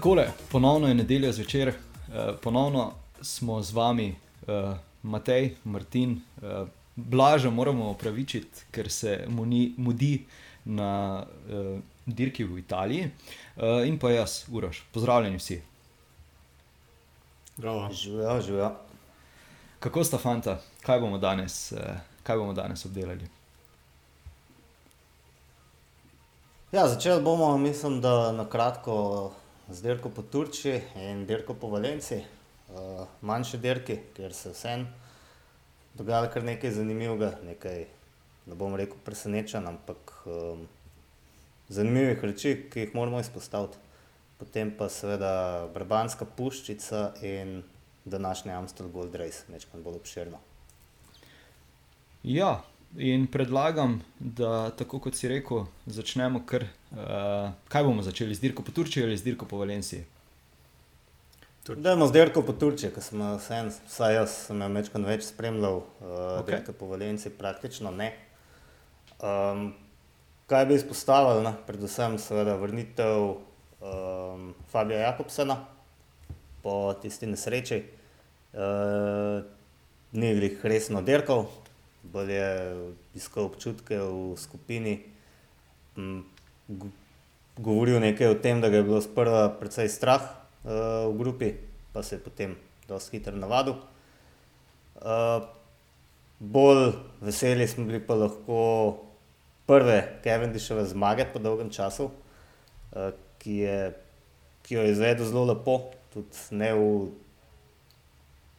Takole, ponovno je nedelja zvečer, uh, ponovno smo z vami, uh, Matej, Martin, uh, Blaža moramo opravičiti, ker se mu ni mudi na uh, dirki v Italiji, uh, in pa jaz, Uroš. Pozdravljeni vsi. Živijo, živijo. Kako sta fanta, kaj bomo danes, uh, kaj bomo danes obdelali? Ja, začeli bomo, mislim, da na kratko z dirko po Turčiji in dirko po Valenci, uh, manjše dirke, ker se vsem dogaja kar nekaj zanimivega, nekaj, ne bom rekel, presenečen, ampak um, zanimivih reči, ki jih moramo izpostaviti. Potem pa seveda Brbanska puščica in današnji Amstel Gold Race, nekaj bolj obširno. Ja, in predlagam, da tako kot si rekel, začnemo kar. Uh, kaj bomo začeli z dirko po Turčiji ali z dirko po Valenciji? Dajmo z dirko po Turčiji, ker sem vsem, vsaj jaz sem večkrat več spremljal, uh, okay. dirke po Valenciji praktično ne. Um, kaj bi izpostavili, ne? predvsem seveda vrnitev um, Fabija Jakobsena po tisti nesreči. Uh, ni jih resno dirkal, bolj je iskal občutke v skupini, govoril nekaj o tem, da ga je bilo sprva precej strah uh, v grupi, pa se je potem dosti hitro navadil. Uh, bolj veseli smo bili pa lahko prve Kevindiševe zmage po dolgem času, uh, ki, je, ki jo je izvedel zelo lepo, tudi ne v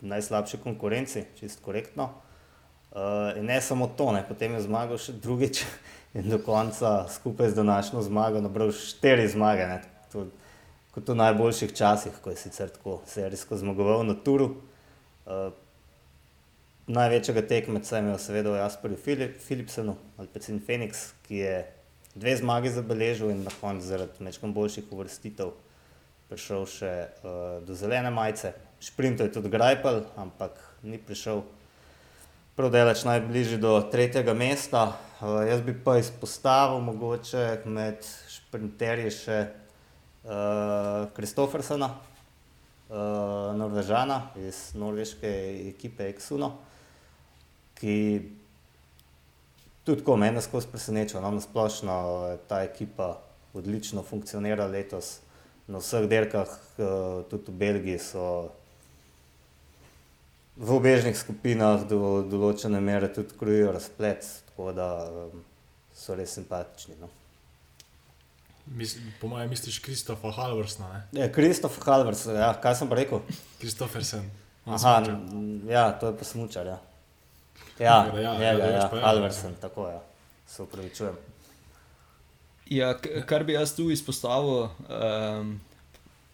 najslabši konkurenci, čist korektno. Uh, in ne samo to, ne. potem je zmagal še drugič in do konca skupaj z današnjo zmago nabral štiri zmage. To, kot v najboljših časih, ko je sicer tako serijsko zmagoval na turu. Uh, največjega tekmeca je imel seveda Jasperju Filip, Philipsenu ali pa Cin Phoenix, ki je dve zmagi zabeležil in na koncu zaradi nekaj boljših uvrstitev prišel še uh, do zelene majice. Šprintov je tudi Grajpel, ampak ni prišel prav delač najbližje do tretjega mesta. Uh, jaz bi pa izpostavil mogoče med šprinterji še uh, uh, Norvežana iz norveške ekipe Exuno, ki tudi ko mene skozi preseneča, no, nasplošno ta ekipa odlično funkcionira letos. Na vseh dirkah, uh, tudi v Belgiji, so v obežnih skupinah do določene mere tudi krojijo razplet, tako da um, so res simpatični. No. Mis, po mojem, misliš Kristofa Halvorsna? Ja, Kristof Halvors, ja, kaj sem pa rekel? Kristofersen. Aha, ja, to je pa smučar. Ja, ja, ja, ja, ja, ja Halvorsen, tako je. Ja. Se upravičujem. Ja, kar bi jaz tu izpostavil, um,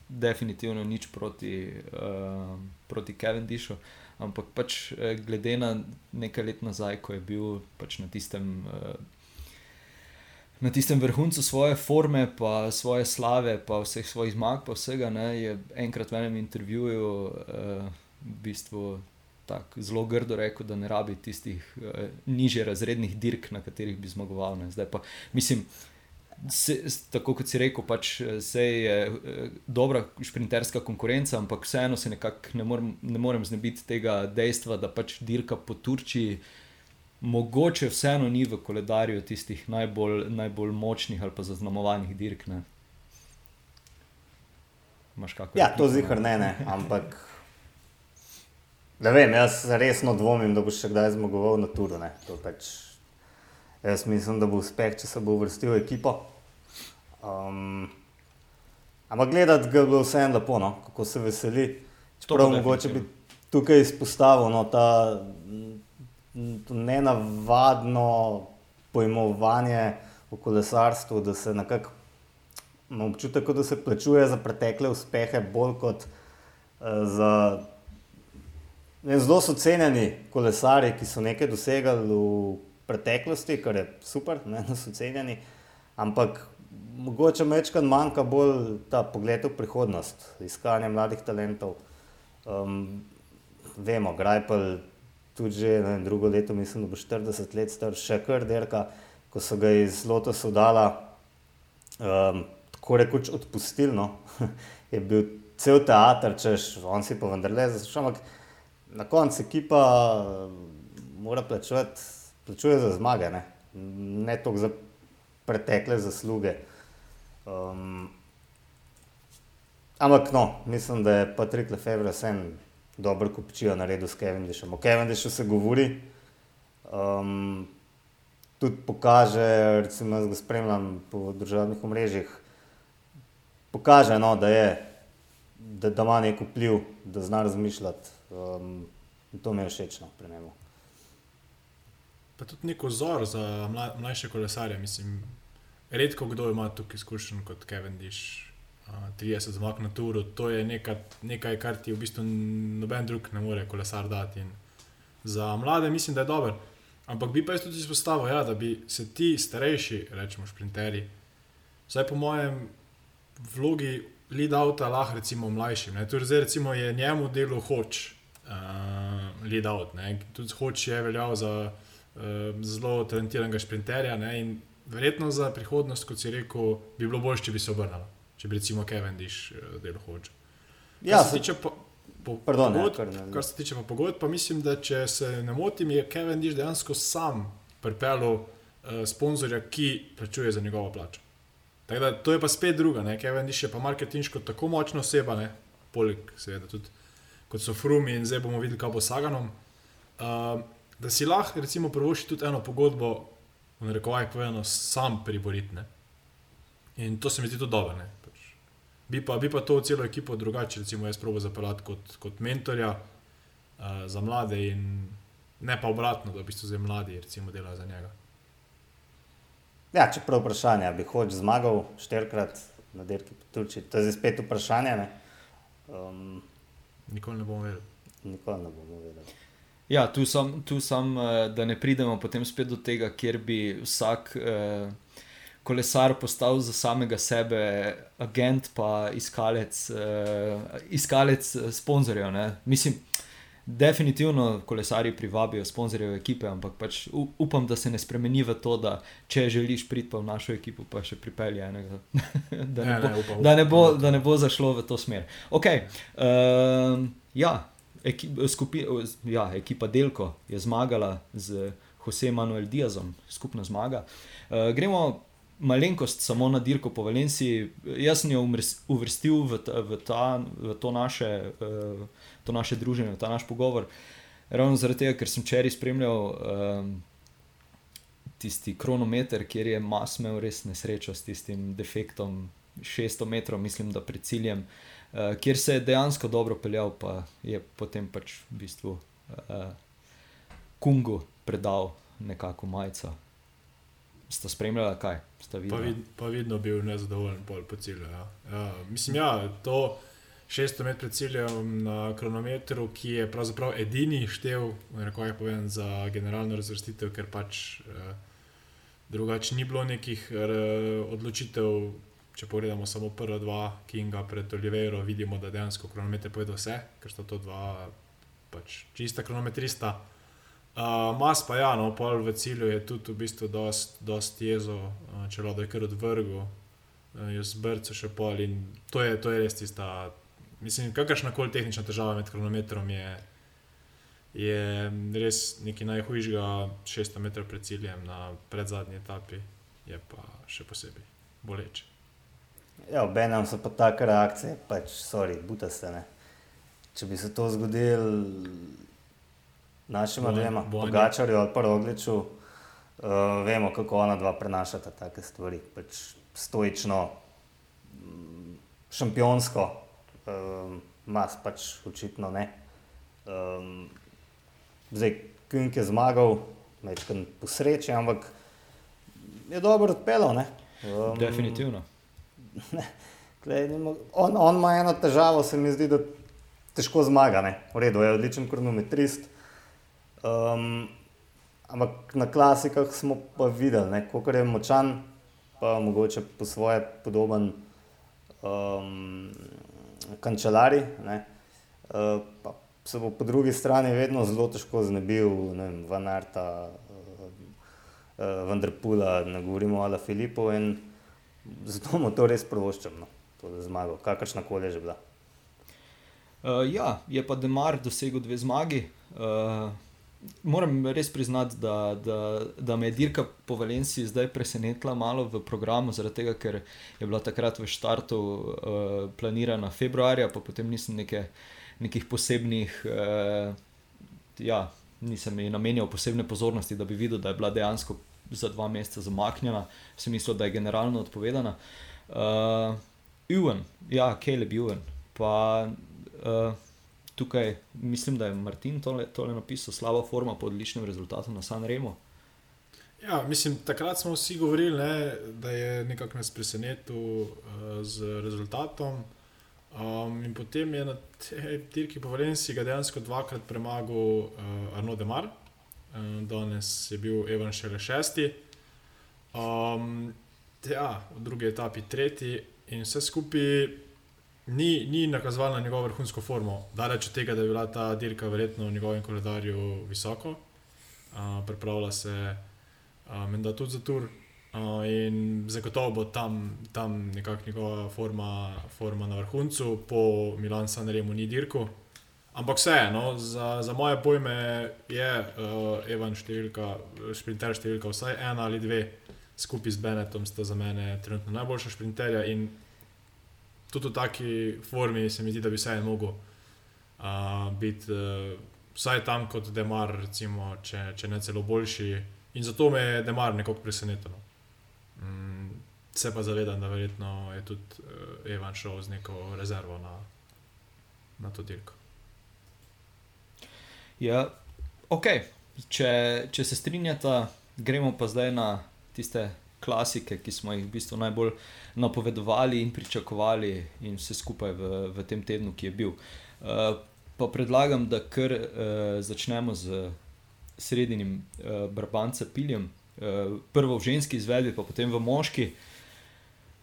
definitivno nič proti, um, proti Cavendishu. Uh, Ampak pač eh, glede na nekaj let nazaj, ko je bil pač na tistem. Uh, Na tistem vrhuncu svoje forme, pa svoje slave, pa vseh svojih zmag, pa vsega, ne, je enkrat v enem intervjuju uh, v bistvu tako zelo grdo rekel, da ne rabi tistih uh, nižje razrednih dirk, na katerih bi zmagoval. Ne. Zdaj pa mislim, da se, tako kot si rekel, pač se je eh, dobra šprinterska konkurenca, ampak vseeno se nekako ne, morem, ne morem znebiti tega dejstva, da pač dirka po Turčiji. Mogoče vseeno ni v koledarju tistih najbolj, najbolj močnih ali pa zaznamovanih dirk. Ne? Ja, to zihar ne, ne, ampak. Da vem, jaz resno dvomim, da bo še kdaj zmagoval na turu. Pač Jaz mislim, da bo uspeh, če se bo uvrstil v ekipo. Um, ampak gledati ga bo vseeno lepo, no? kako se veseli. Čeprav mogoče bi tukaj izpostavil no, ta nenavadno pojmovanje v kolesarstvu, da se nekako imam občutek, da se plačuje za pretekle uspehe, bolj kot uh, za. Zelo so cenjeni kolesari, ki so nekaj dosegali v preteklosti, kar je super, ne, da so cenjeni, ampak mogoče večkrat manjka bolj ta pogled v prihodnost, iskanje mladih talentov. Um, vemo, Grajpel, tudi že ne, drugo leto, mislim, da bo 40 let star, še kar derka, ko so ga iz Lotosa dala. Um, tako rekoč odpustili. No. je bil cel teater, češ, on si pa vendarle zaslužil. Ampak na koncu ekipa uh, mora plačevati, plačuje za zmage, ne, ne toliko za pretekle zasluge. Um, ampak no, mislim, da je Patrik Lefebvre vsem dobro kupčijo na redu s Kevindishom. O Kevindishu se govori. Um, tudi pokaže, recimo, da ga spremljam po državnih omrežjih, pokaže, no, da, je, da, da ima nek vpliv, da zna razmišljati. Um, to mi je všeč no, pri njemu. Pa tudi nek vzor za mla, mlajše kolesarje. Mislim, redko kdo ima tukaj izkušen kot Kevin Dish. Uh, 30 zmag na turu, to je nekaj, nekaj, kar ti v bistvu noben drug ne more kolesar dati. In za mlade mislim, da je dobro. Ampak bi pa jaz tudi izpostavil, ja, da bi se ti starejši, rečemo, šprinterji, vsaj po mojem, vlogi lead outa lahko recimo mlajšim. Torej, zdaj recimo je njemu delo hoč uh, lead out. Ne? Tudi hoč je veljal za zelo talentiranega šprinterja ne? in verjetno za prihodnost, kot si rekel, bi bilo bolje, če bi se obrnil. Če bi recimo Kevin Diš uh, delo hoč. Ja, se tiče pa po, Pardon, pogod, ja, kar ne- kar se tiče pa pogodb, pa mislim, da če se ne motim, je Kevin Diš dejansko sam pripeljal uh, sponzorja, ki plačuje za njegovo plačo. Tako da to je pa spet druga, ne? Kevin Diš je pa marketinško tako močna oseba, ne? poleg seveda tudi kot so Frumi in zdaj bomo videli, kaj bo Saganom. Uh, da si lahko recimo prvoši tudi eno pogodbo, v narekovajih povedano, sam priboriti. ne. In to se mi zdi tudi dobro. Pač Bi pa, bi pa to celo ekipo drugače, recimo, jaz probo zapeljati kot, kot mentorja uh, za mlade, in ne pa obratno, da v bistvu zdaj mladi recimo, delajo za njega. Ja, čeprav vprašanje, bi hoč zmagal štirikrat na dirki po Turčiji, to je zdaj spet vprašanje. Ne? Um, Nikoli ne bomo vedeli. nikoli ne bomo vedeli. Ja, tu sem, tu sem, eh, da ne pridemo potem spet do tega, kjer bi vsak eh, kolesar postal za samega sebe agent, pa iskalec, eh, iskalec eh, sponzorjev. Ne? Mislim, definitivno kolesari privabijo sponzorjev ekipe, ampak pač upam, da se ne spremeni v to, da če želiš priti pa v našo ekipo, pa še pripelje enega. da, ne Ne, bo, ne, upam, da, ne bo, da ne bo zašlo v to smer. Okay, um, ja, ekip, skupi, ja, ekipa Delko je zmagala z Jose Manuel Diazom, skupna zmaga. Uh, gremo malenkost samo na dirko po Valenciji. Jaz sem jo uvrstil v, ta, v, ta, v to, naše, uh, to naše druženje, v ta naš pogovor. Ravno zaradi tega, ker sem včeraj spremljal um, tisti kronometer, kjer je Mas imel res nesrečo s tistim defektom 600 metrov, mislim, da pred ciljem, uh, kjer se je dejansko dobro peljal, pa je potem pač v bistvu uh, Kungu predal nekako majico. Sta spremljala kaj? Sta Pa, videla? vid, pa vidno bil nezadovoljen pol po cilju. Ja. Ja, mislim, ja, to 600 metrov pred ciljem na kronometru, ki je pravzaprav edini štev, kako je povedan, za generalno razvrstitev, ker pač eh, drugače ni bilo nekih eh, odločitev. Če pogledamo samo prva dva, Kinga pred Oliveiro, vidimo, da dejansko kronometer povedo vse, ker sta to dva pač čista kronometrista. Uh, mas pa ja, no, pol v cilju je tudi v bistvu dost, dost jezo, uh, čelo da je kar odvrgel, uh, jaz brco še pol in to je, to je res tista, mislim, kakršna koli tehnična težava med kronometrom je, je res nekaj najhujšega 600 metrov pred ciljem na predzadnji etapi, je pa še posebej boleče. Ja, obenem so pa take reakcije, pač, sorry, butaste. Ne. Če bi se to zgodilo našima dvema, Bojani. Pogačarju ali pa Rogliču, uh, vemo, kako ona dva prenašata take stvari. Pač stoično, šampionsko, um, mas pač očitno ne. Um, zdaj, Künk je zmagal, večkrat po sreči, ampak je dobro odpeljal. Um, Definitivno. On, on ima eno težavo, se mi zdi, da težko zmaga. Ne? V redu, je odličen kronometrist. Um, ampak na klasikah smo pa videli, kako je močan, pa mogoče po svoje podoben um, kančelari. ne. Uh, pa se bo po drugi strani vedno zelo težko znebil ne vem, Van Arta, uh, uh, Vanderpula, ne govorimo o Ala Filipu. In zato mu to res provoščam, no, to zmago, kakršna koli že bila. Uh, ja, je pa Demar dosegel dve zmagi. Uh, moram res priznati, da, da, da me je dirka po Valenciji zdaj presenetila malo v programu, zaradi tega, ker je bila takrat v štartu uh, planirana februarja, pa potem nisem neke, nekih posebnih. Uh, ja, nisem ji namenjal posebne pozornosti, da bi videl, da je bila dejansko za dva meseca zamaknjena, sem mislil, da je generalno odpovedana. Uh, Uven, ja, Caleb Uven. Pa uh, tukaj mislim, da je Martin tole, tole napisal, slaba forma po odličnem rezultatu na San Remo. Ja, mislim, takrat smo vsi govorili, ne, da je nekako nas presenetil uh, z rezultatom. Um, in potem je na tej dirki po Valenciji dejansko dvakrat premagal uh, Arno Demar, danes je bil Evan šele šesti. Um, ja, v drugi etapi tretji in vse skupaj ni, ni nakazoval na njegovo vrhunsko formo. Daleč od tega, da je bila ta dirka verjetno v njegovem koledarju visoko, uh, pripravlja se uh, menda tudi za tur. Uh, in zagotovo bo tam, tam nekako njegova forma, forma na vrhuncu, po Milanu, Sanremu, ni dirko. Ampak vseeno, za, za moje pojme je uh, Evan številka, sprinter številka, vsaj ena ali dve, skupaj z Benetom, sta za mene trenutno najboljša sprinterja. In tudi v taki formi se mi zdi, da bi vseeno mogel uh, biti uh, vsaj tam kot Demar, recimo, če, če ne celo boljši. In zato me je Demar nekako presenetil. No. Mm, se pa zavedam, da verjetno je tudi uh, Evan šel z neko rezervo na, na to dirko. Ja, ok, če, če se strinjata, gremo pa zdaj na tiste klasike, ki smo jih v bistvu najbolj napovedovali in pričakovali, in vse skupaj v, v tem tednu, ki je bil. Uh, pa predlagam, da kar uh, začnemo z srednjim uh, Brbancem Piljem, Eh, prvo v ženski izvedbi, pa potem v moški.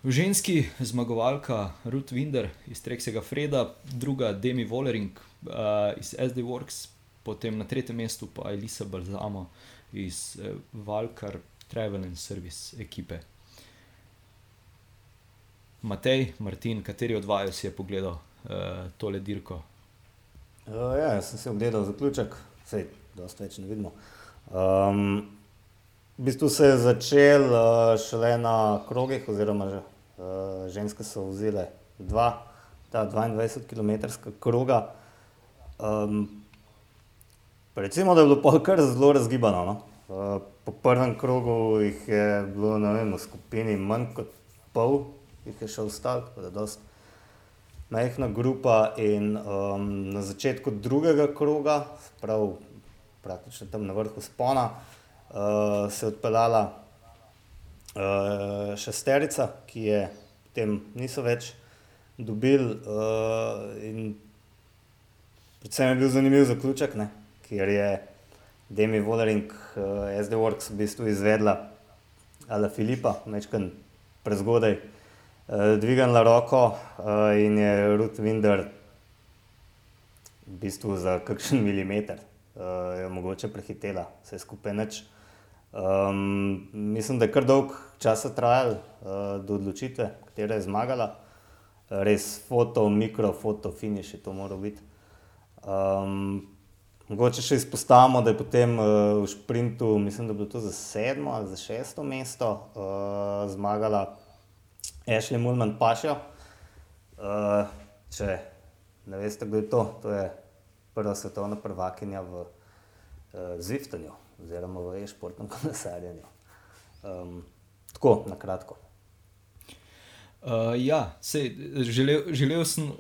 V ženski zmagovalka Ruth Winder iz Treksega Freda, druga Demi Wollering uh, iz SD Works, potem na tretjem mestu pa Elisa Balzamo iz uh, Valkar Travel and Service ekipe. Matej, Martin, kateri od vaju si je pogledal uh, tole dirko? Uh, ja, sem si ogledal zaključek, vse, dosta več ne vidimo. Um, V bistvu se je začel uh, šele na krogih, oziroma že, uh, ženske so vzele dva, ta 22 km kroga. Um, recimo, da je bilo kar zelo razgibano. No? Uh, po prvem krogu jih je bilo vem, v skupini manj kot pol, jih je še ostalo, tako da je dosta majhna grupa. In um, na začetku drugega kroga, prav praktično tam na vrhu spona, uh, se je odpeljala uh, šesterica, ki je potem niso več dobili. Uh, predvsem je bil zanimiv zaključek, ne, ker je Demi Wollering, uh, SD Works, v bistvu izvedla Ala Filipa, nekaj prezgodaj. Uh, dvignila roko uh, in je Ruth Winder v bistvu za kakšen milimeter uh, mogoče prehitela, vse skupaj neč. Um, mislim, da je kar dolg čas trajal uh, do odločitve, katera je zmagala. Res foto, mikrofoto, finiš je to moral biti. Um, mogoče še izpostavimo, da je potem uh, v sprintu, mislim, da je bilo to za sedmo ali za šesto mesto, uh, zmagala Ashley Mulman Pašjo. Uh, če ne veste, kdo je to, to je prva svetovna prvakinja v uh, Zviftanju oziroma v e-športnem kolesarjenju. Um, tako, na kratko. Uh, ja, sej, želel, želel sem uh,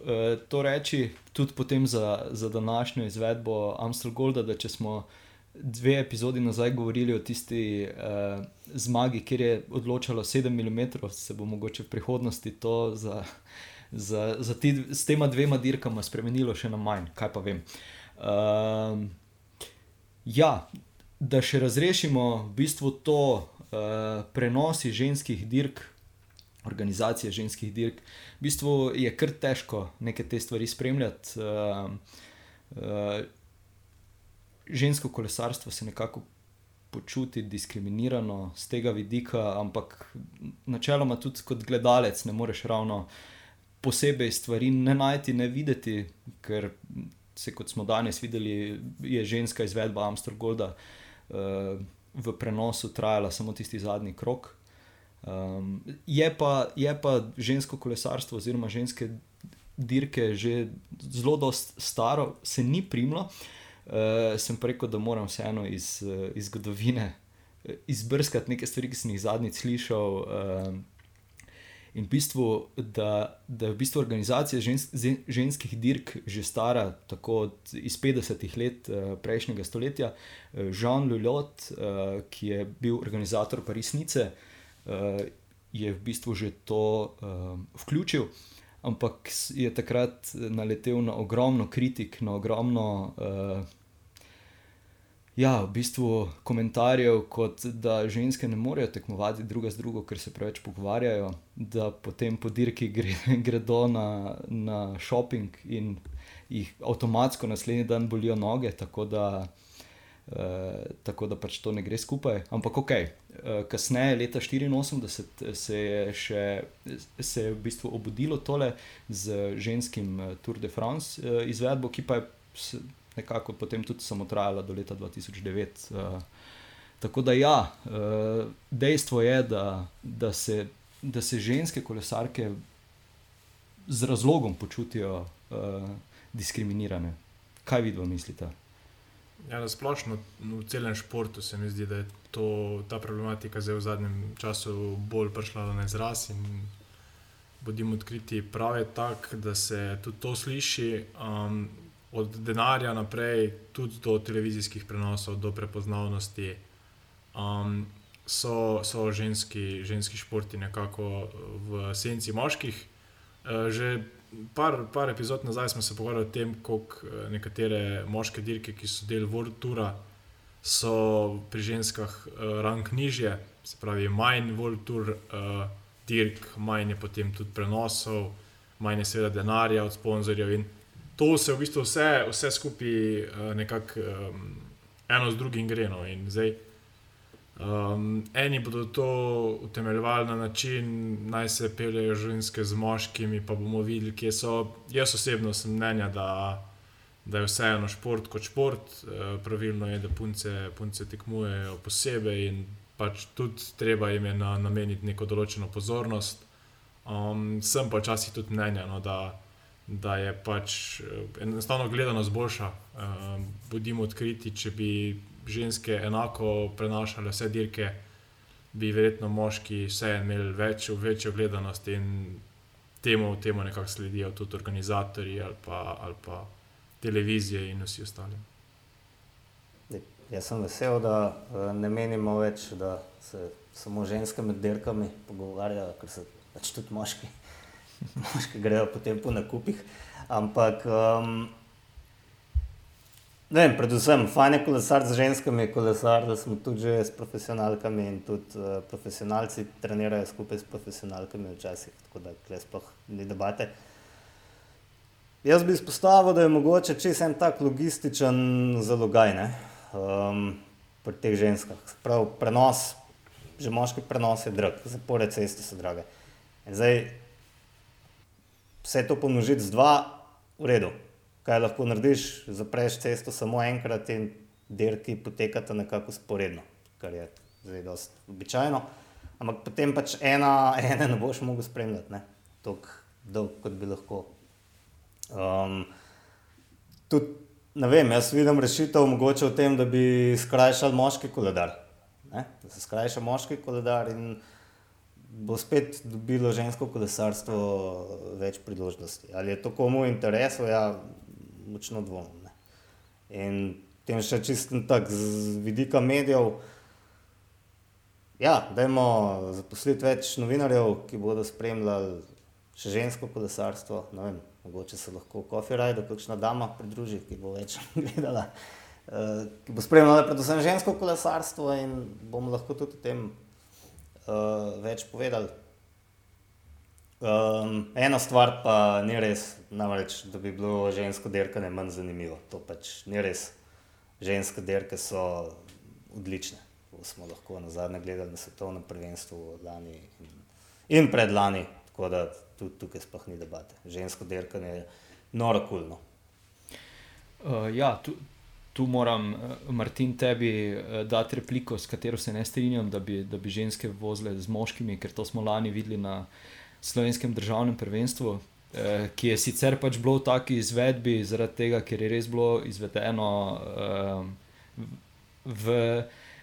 to reči tudi za, za današnjo izvedbo Amstel Golda, da če smo dve epizodi nazaj govorili o tisti uh, zmagi, kjer je odločalo 7 mm, se bo mogoče v prihodnosti to za, za, za ti, s tema dvema dirkama spremenilo še na manj, kaj pa vem. Uh, ja, da še razrešimo v bistvu to uh, prenosi ženskih dirk, organizacije ženskih dirk. V bistvu je kar težko neke te stvari spremljati. Uh, uh, žensko kolesarstvo se nekako počutiti diskriminirano z tega vidika, ampak načeloma tudi kot gledalec ne moreš ravno posebej stvari ne najti, ne videti, ker se kot smo danes videli, je ženska izvedba Amstergolda uh, v prenosu trajala samo tisti zadnji krok. Um, je, pa, je pa žensko kolesarstvo oziroma ženske dirke že zelo staro, se ni primlo. Uh, sem rekel, da moram vseeno iz, iz zgodovine izbrskati nekaj stvari, ki sem jih zadnjič slišal. Uh, In v bistvu, da, da je v bistvu organizacija žens, ženskih dirk že stara tako iz 50-ih let uh, prejšnjega stoletja. Jean Lulot, uh, ki je bil organizator Parisnice, uh, je v bistvu že to uh, vključil, ampak je takrat naletel na ogromno kritik, na ogromno. Uh, ja, v bistvu komentarjev, kot da ženske ne morejo tekmovati druga z drugo, ker se preveč pogovarjajo, da potem po dirki gre, gredo na, na shopping in jih avtomatsko naslednji dan bolijo noge, tako da, eh, tako da pač to ne gre skupaj. Ampak ok, eh, kasneje, leta 1984, se je še se je v bistvu obudilo tole z ženskim eh, Tour de France eh, izvedbo, ki pa je nekako potem tudi samo trajala do leta 2009. Uh, eh, tako da, ja, uh, dejstvo je, da, da, se, da se ženske kolesarke z razlogom počutijo uh, diskriminirane. Kaj vi dva mislite? Ja, na splošno v celem športu se mi zdi, da je to, ta problematika zdaj v zadnjem času bolj prišla na izraz. Bodimo odkriti, prav je tako, da se tudi to sliši. Um, od denarja naprej, tudi do televizijskih prenosov, do prepoznavnosti, um, so, so ženski, ženski športi nekako v senci moških. Uh, že par, par epizod nazaj smo se pogovarjali o tem, kako uh, nekatere moške dirke, ki so del World Toura, so pri ženskah uh, rang nižje, se pravi, manj World Tour uh, dirk, manj je potem tudi prenosov, manj je seveda denarja od sponzorjev to se v bistvu vse, vse skupaj uh, nekako um, eno z drugim gre. No. Zdaj, um, eni bodo to utemeljevali na način, naj se peljejo ženske z moškimi, pa bomo videli, kje so. Jaz osebno sem mnenja, da, da je vseeno šport kot šport. Uh, pravilno je, da punce, punce tekmujejo posebej in pač tudi treba jim je na, nameniti neko določeno pozornost. Um, sem pa včasih tudi mnenja, no, da da je pač eh, enostavno gledanost boljša. Uh, bodimo odkriti, če bi ženske enako prenašale vse dirke, bi verjetno moški vse imeli več, večjo gledanost in temu, temu nekako sledijo tudi organizatori ali pa, ali pa televizije in vsi ostali. Jaz sem vesel, da eh, ne menimo več, da se samo ženske med dirkami pogovarjajo, ker so pač tudi moški moški grejo potem po nakupih. Ampak, um, ne vem, predvsem, fajn je kolesar z ženskami, kolesar, da smo tudi že s profesionalkami in tudi uh, profesionalci trenirajo skupaj s profesionalkami včasih, tako da tukaj sploh ni debate. Jaz bi izpostavil, da je mogoče čez en tak logističen zalogaj um, pri teh ženskah. Prav prenos, že moški prenos je drag, zapore ceste so drage. In zdaj, vse to pomnožiti z dva, v redu. Kaj lahko narediš, zapreš cesto samo enkrat in dirki potekata nekako sporedno, kar je zdaj dosti običajno. Ampak potem pač ena, ena ne boš mogel spremljati, tako dolgo, kot bi lahko. Um, tudi, ne vem, jaz vidim rešitev mogoče v tem, da bi skrajšali moški koledar. Ne? Da se skrajša moški koledar in bo spet dobilo žensko kolesarstvo več priložnosti. Ali je to komu v interesu, ja, močno dvomim. In tem še čisto tako z vidika medijev. Ja, dajmo zaposliti več novinarjev, ki bodo spremljali še žensko kolesarstvo. Vem, mogoče se lahko v Coffee Ride, kakšna dama pridruži, ki bo več gledala, uh, ki bo spremljala predvsem žensko kolesarstvo in bomo lahko tudi o tem uh, več povedali. Um, ena stvar pa ni res, namreč, da bi bilo žensko derkanje manj zanimivo. To pač ni res. Ženske derke so odlične. smo lahko na zadnje gledali na svetovnem prvenstvu lani in, in predlani. Tako da tudi tukaj sploh ni debate. Žensko derkanje je noro kulno. Uh, ja, tu, tu moram, Martin, tebi dati repliko, s katero se ne strinjam, da bi, da bi ženske vozile z moškimi, ker to smo lani videli na slovenskem državnem prvenstvu. Ki je sicer pač bilo v taki izvedbi, zaradi tega, ker je res bilo izvedeno uh, v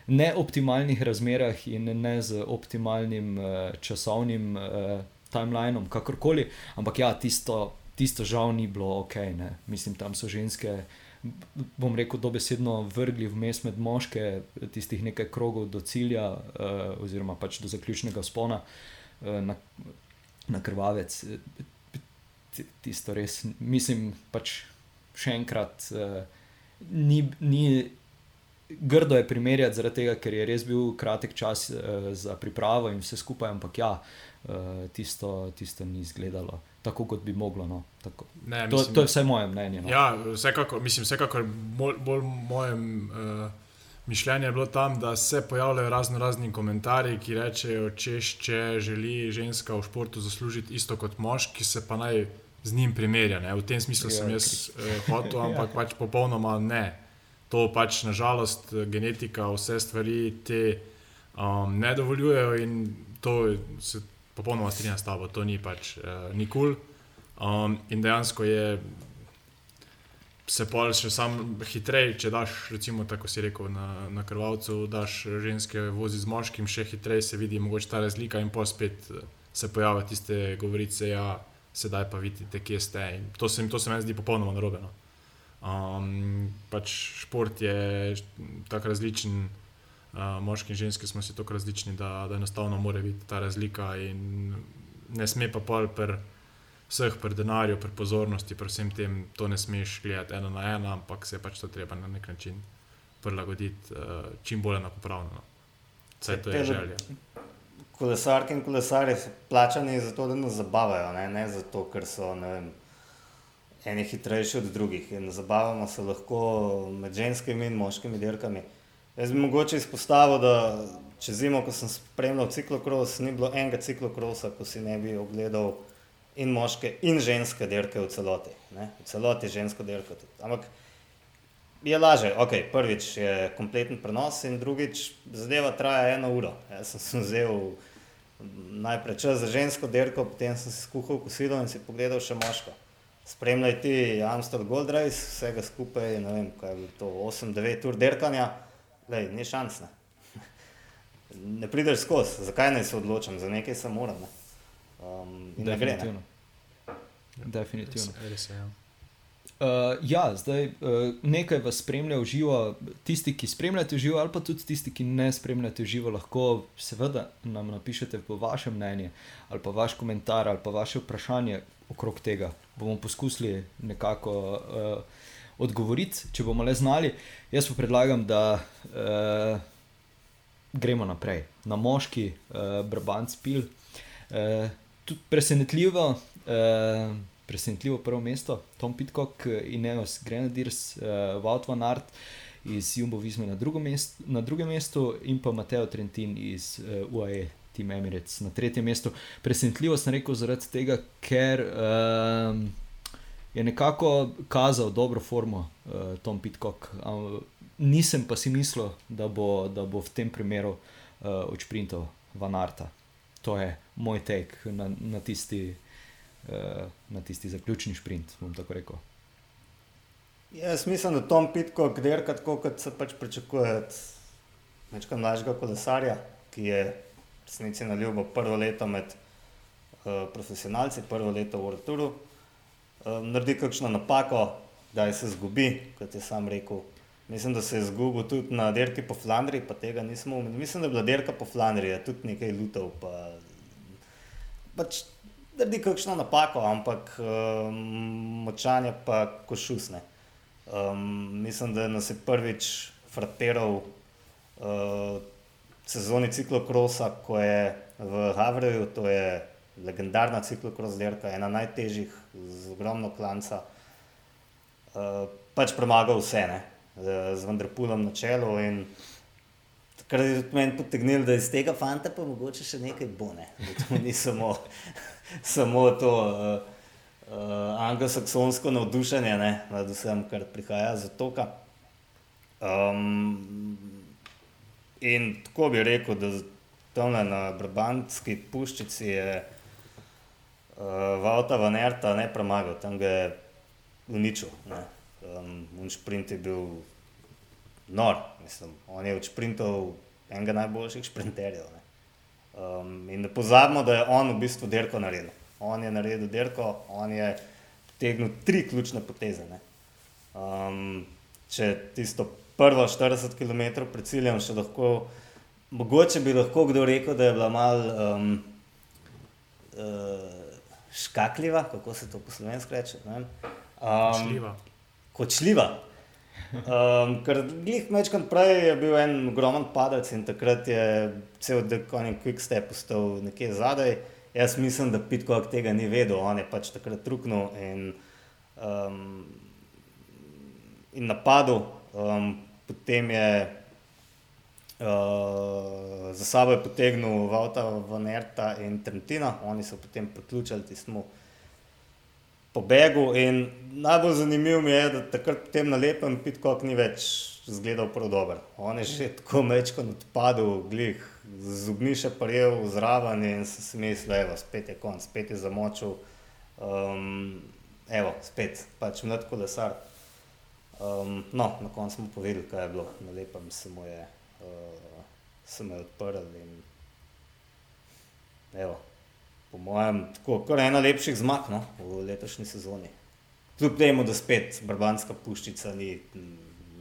neoptimalnih razmerah in ne z optimalnim uh, časovnim uh, timelinom, kakorkoli. Ampak ja, tisto, tisto žal ni bilo ok. Ne? Mislim, tam so ženske, bom rekel, dobesedno vrgli vmes med moške, tistih nekaj krogov do cilja, uh, oziroma pač do zaključnega spona uh, na, na krvavec. Tisto res, mislim, pač še enkrat, uh, ni. ni Grdo je primerjati, zaradi tega, ker je res bil kratek čas uh, za pripravo in vse skupaj, ampak ja, uh, tisto, tisto ni izgledalo tako, kot bi moglo. No. Ne, to, mislim, to je vse moje mnenje. No. Ja, vsekakor, mislim, vsekakor bolj, bolj moje uh, mišljenje je bilo tam, da se pojavljajo razno razni komentarji, ki rečejo, češ, če želi ženska v športu zaslužiti isto kot moški, se pa naj z njim primerja. Ne. V tem smislu ja, sem jaz uh, hotel, ampak ja. pač popolnoma ne. To pač nažalost genetika, vse stvari te um, ne dovoljujejo in to se popolnoma strinjam s tabo, to ni pač uh, nikul. Um, in dejansko je se pol še sam hitreje, če daš, recimo, tako si rekel, na, na krvavcu, daš ženske vozi z moškim, še hitreje se vidi mogoče ta razlika in pa spet eh, se pojavljajo tiste govorice, ja, sedaj pa vidite, kje ste. In to se, to se mi zdi popolnoma narobeno. Um, pač šport je tako različen uh, moški in ženski smo si tako različni, da, da enostavno mora biti ta razlika in ne sme pa pol pri vseh, pri denarju, pri pozornosti, pri vsem tem, to ne smeš gledati eno na eno, ampak se pač to treba na nek način prilagoditi uh, čim bolj enakopravno. No. Vse to je želja. Kolesarke in kolesari so plačani za to, da nas zabavajo, ne, ne zato, ker so vem, eni hitrejši od drugih. In zabavamo se lahko med ženskimi in moškimi dirkami. Jaz bi mogoče izpostavil, da čez zimo, ko sem spremljal ciklokros, ni bilo enega ciklokrosa, ko si ne bi ogledal in moške in ženske dirke v celoti. Ne? V celoti žensko dirko. Ampak je laže, ok, prvič je kompleten prenos in drugič zadeva traja eno uro. Jaz sem, sem vzel najprej čas za žensko dirko, potem sem si skuhal kosilo in si pogledal še moško. Spremljaj ti Amsterdam Gold Race, vsega skupaj, ne vem, kaj je to 8-9 ur dirkanja. Lej, ni šans. Ne. prideš skozi, zakaj naj se odločim, za nekaj sem moral. Ne. Um, ne gre. Ne. Definitivno. Ja. Uh, ja, zdaj uh, nekaj vas spremlja v živo, tisti, ki spremljate v živo, ali pa tudi tisti, ki ne spremljate v živo, lahko seveda nam napišete po vašem mnenju, ali pa vaš komentar, ali pa vaše vprašanje okrog tega. Bomo poskusili nekako. Uh, odgovoriti, če bomo le znali. Jaz pa predlagam, da uh, gremo naprej na moški, uh, Brabant spil. Uh, presenetljivo, uh, presenetljivo prvo mesto, Tom Pitcock in Neos Grenadiers, uh, Wout van Art. Iz Jumbo Vizme na, na drugem mestu, in pa Mateo Trentin iz uh, UAE, Team Emirates na tretjem mestu. Presenetljivo sem rekel zaradi tega, ker uh, je nekako kazal dobro formo, uh, Tom Pitcock. Um, nisem pa si mislil, da bo, da bo v tem primeru uh, odšprintal Van Arta. To je moj tek na, na, tisti, na tisti zaključni sprint. Jaz mislim, da Tom Pitcock derka tako, kot se pač pričakuje od nekega mlajšega kolesarja, ki je resnici na ljubo prvo leto med uh, profesionalci, prvo leto v World Touru um, naredi kakšno napako, da se zgubi, kot je sam rekel. Mislim, da se je zgubil tudi na derki po Flandriji, pa tega nismo umeli. Mislim, da je bila derka po Flandriji, tudi nekaj lutov. Pa, pač naredi kakšno napako, ampak um, močanje pa košusne. Um, mislim, da nas je prvič frapiral uh, sezoni ciklokrosa, ko je v Havreju, to je legendarna ciklokros derka, ena najtežjih, z ogromno klanca, uh, pač premagal vse, ne? z Vendrpulom na čelu in Takrat je tudi meni potegnilo, da iz tega fanta pa mogoče še nekaj bo, ne? da to ni samo, samo to uh, uh, anglosaksonsko navdušenje ne? nad vsem, kar prihaja z otoka. Um, in tako bi rekel, da tam na Brabantski puščici je uh, Valta Vanerta ne premagal, tam ga je uničil. Um, šprint je bil nor, mislim. On je odšprintal enega najboljših šprinterjev. Um, in ne pozabimo, da je on v bistvu dirko naredil. On je naredil dirko, on je tegnil tri ključne poteze. Um, če tisto prvo 40 km pred ciljem še lahko, mogoče bi lahko kdo rekel, da je bila mal um, uh, škakljiva, kako se to po slovenski reče. Um, Kočljiva. Kočljiva. Um, ker glih mečkam prej je bil en ogromen padec in takrat je cel dekonin quick step postal nekje zadaj. Jaz mislim, da Pitcock tega ni vedel, on je pač takrat truknil in, um, in napadel. Um, potem je uh, za sabo je potegnil Valta Vanerta in Trentina, oni so potem priključili tistemu pobegu. In najbolj zanimivo mi je, da takrat potem na lepem Pitcock ni več izgledal prav dobro. On je že tako mečko odpadel, glih, zubni še parjel zraven in se si mislil, evo, spet je konc, spet je zamočil. Um, evo, spet, pač mlad kolesar. Um, no, na koncu smo povedali, kaj je bilo, na lepem se mu je, uh, se mu je odprl in evo, po mojem, tako, kar ena lepših zmag no, v letošnji sezoni. Kljub temu, da spet Brbanska puščica ni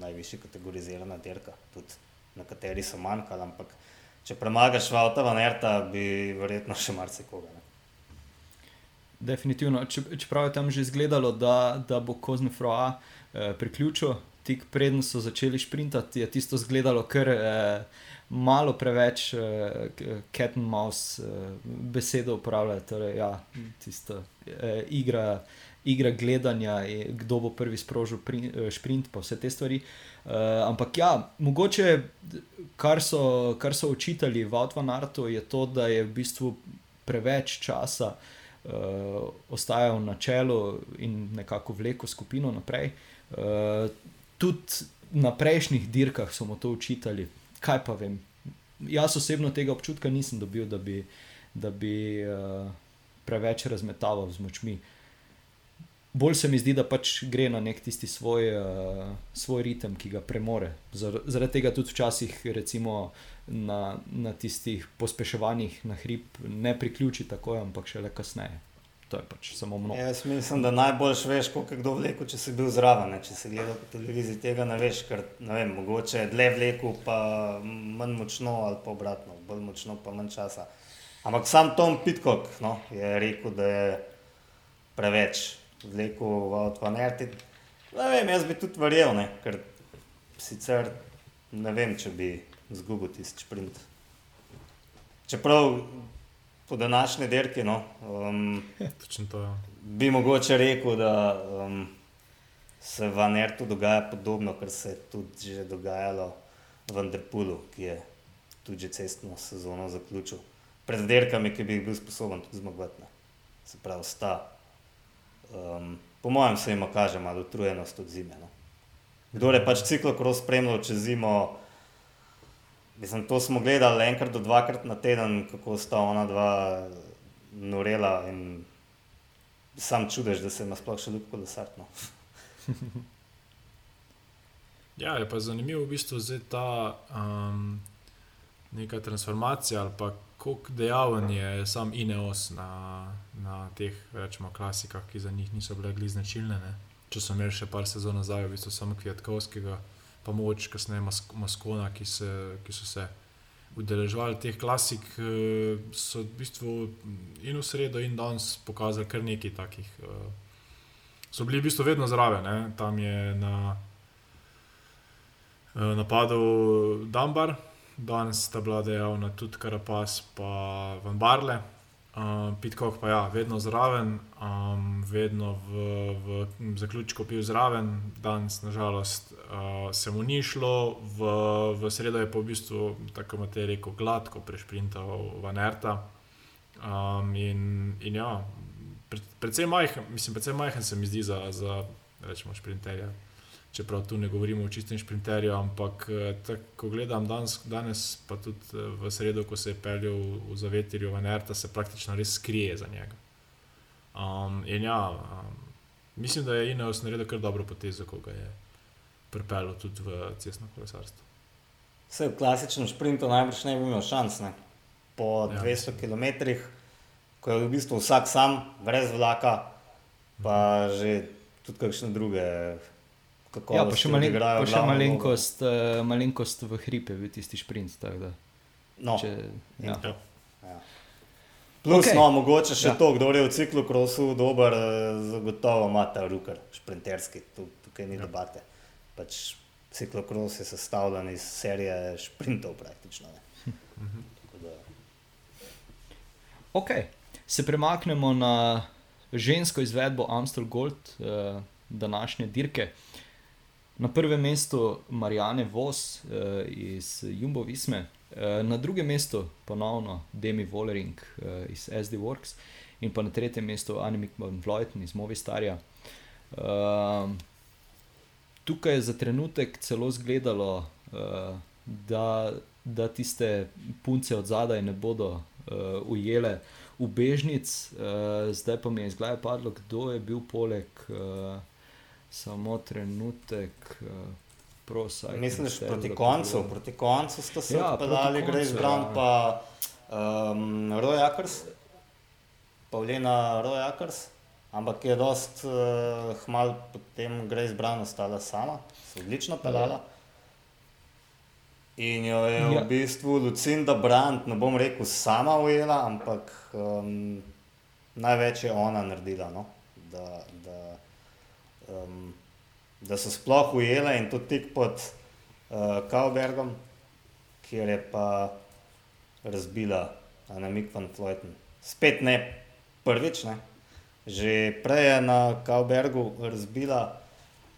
najvišji kategorizirana dirka, tudi na kateri so manjkali, ampak če premagaš Valta Vanerta, bi verjetno še marsikoga. Definitivno, čeprav je tam že izgledalo, da, da bo Koznefroa eh, priključil, tik preden so začeli sprintati, je tisto izgledalo kar eh, malo preveč uh, cat and mouse uh, besedo uporabljajo. Torej, ja, tisto uh, igra, igra gledanja, kdo bo prvi sprožil pri, uh, sprint, pa vse te stvari. Uh, ampak ja, mogoče, kar so, kar so učitelji v Outvanartu, je to, da je v bistvu preveč časa. Uh, ostajal na čelu in nekako vlekel skupino naprej. Uh, tudi na prejšnjih dirkah so mu to učitali, kaj pa vem. Jaz osebno tega občutka nisem dobil, da bi, da bi uh, preveč razmetaval z močmi. Bolj se mi zdi, da pač gre na nek tisti svoj, uh, svoj ritem, ki ga premore. Zar, zaradi tega tudi včasih, recimo na, na tistih pospeševanjih na hrib, ne priključi tako, ampak šele kasneje to je pač samo mnogo. Jaz mislim, da najboljš veš, koliko kdo vlekel, če si bil zraven. Če si gledal po televiziji, tega ne veš, ker ne vem, mogoče je dlje vlekel, pa manj močno ali pa obratno, bolj močno, pa manj časa. Ampak sam Tom Pitcock no, je rekel, da je preveč vlekel v Outvanerti. Ne vem, jaz bi tudi verjel, ne, ker sicer ne vem, če bi zgubil tisti sprint. Čeprav po današnji dirki. No, um, to, ja. Bi mogoče rekel, da um, se v Anertu dogaja podobno, kar se je tudi že dogajalo v Andrpulu, ki je tudi cestno sezono zaključil. Pred dirkami, ki bi jih bil sposoben tudi zmagovati. Se pravi, sta. Um, po mojem se jim kaže malo utrujenost od zime. No. Kdo je pač ciklo kroz spremljal čez zimo, Mislim, to smo gledali enkrat do dvakrat na teden, kako sta ona dva norela in sam čudež, da se ima sploh še ljubko desartno. ja, je pa zanimivo v bistvu zdaj ta um, neka transformacija ali pa koliko dejaven je sam Ineos na, na teh, rečemo, klasikah, ki za njih niso bile značilne. Če so imeli še par sezon nazaj, v bistvu samo Kviatkovskega pa moč, kasneje Maskona, ki, se, ki so se udeležovali teh klasik, eh, so v bistvu in v sredo, in danes pokazali kar nekaj takih. Eh, so bili v bistvu vedno zraven, ne? tam je na eh, napadu Dambar, danes sta bila dejavna tudi Karapas in Van Barle. Um, Pitkok pa ja, vedno zraven, um, vedno v, v zaključku pil zraven, danes nažalost uh, se mu ni šlo, v, v sredo je pa v bistvu, tako kot je rekel, gladko prešprintal v Anerta. Um, in, in ja, pred, predvsem majhen, mislim, predvsem majhen se mi zdi za, za rečemo, šprinterja. Čeprav tu ne govorimo o čistem šprinterju, ampak eh, tak, ko gledam danes, danes, pa tudi eh, v sredo, ko se je peljal v zavetrju v Nerta, se praktično res skrije za njega. Um, in ja, um, mislim, da je Ineos naredil kar dobro potezo, ko ga je pripeljal tudi v cestno kolesarstvo. Vse v klasičnem sprintu najbrž ne bi imel šans. Ne? Po ja. 200 km, ko je v bistvu vsak sam, brez vlaka, pa mhm. že tudi kakšne druge. Ja, pa še, malen, pa še malenkost, uh, malenkost v hripe, v tisti šprint. No. Če, ja. Ja. Ja. Plus, okay. no, mogoče še ja. to, kdo je v ciklu krosu dober, eh, zagotovo ima ta rukar, šprinterski, tukaj ni ja. debate. Pač ciklo kros je sestavljen iz serije šprintov praktično. Mhm. Ok, se premaknemo na žensko izvedbo Amstel Gold, uh, današnje dirke. Na prvem mestu Marijane Vos uh, iz Jumbo Visme, uh, na drugem mestu ponovno Demi Vollering uh, iz SD Works in pa na tretjem mestu Animik van Vleuten iz Movistarja. Uh, tukaj je za trenutek celo izgledalo, uh, da, da tiste punce od zadaj ne bodo uh, ujele v bežnic, uh, zdaj pa mi je iz glave padlo, kdo je bil poleg. Uh, samo trenutek. Uh, Mislim, da proti koncu, proti koncu ste se ja, odpeljali, gre izbran ja. pa um, Roy Akers, Pavlina Roy Akers, ampak je dost uh, hmal potem gre izbran, ostala sama, se odlično peljala. Ja. In jo je ja. v bistvu Lucinda Brandt, ne bom rekel, sama ujela, ampak um, največ je ona naredila. No? Da, da, um, da so sploh ujele in to tik pod uh, Kaubergom, kjer je pa razbila Anamik van Floyden. Spet ne prvič, ne. že prej je na Kaubergu razbila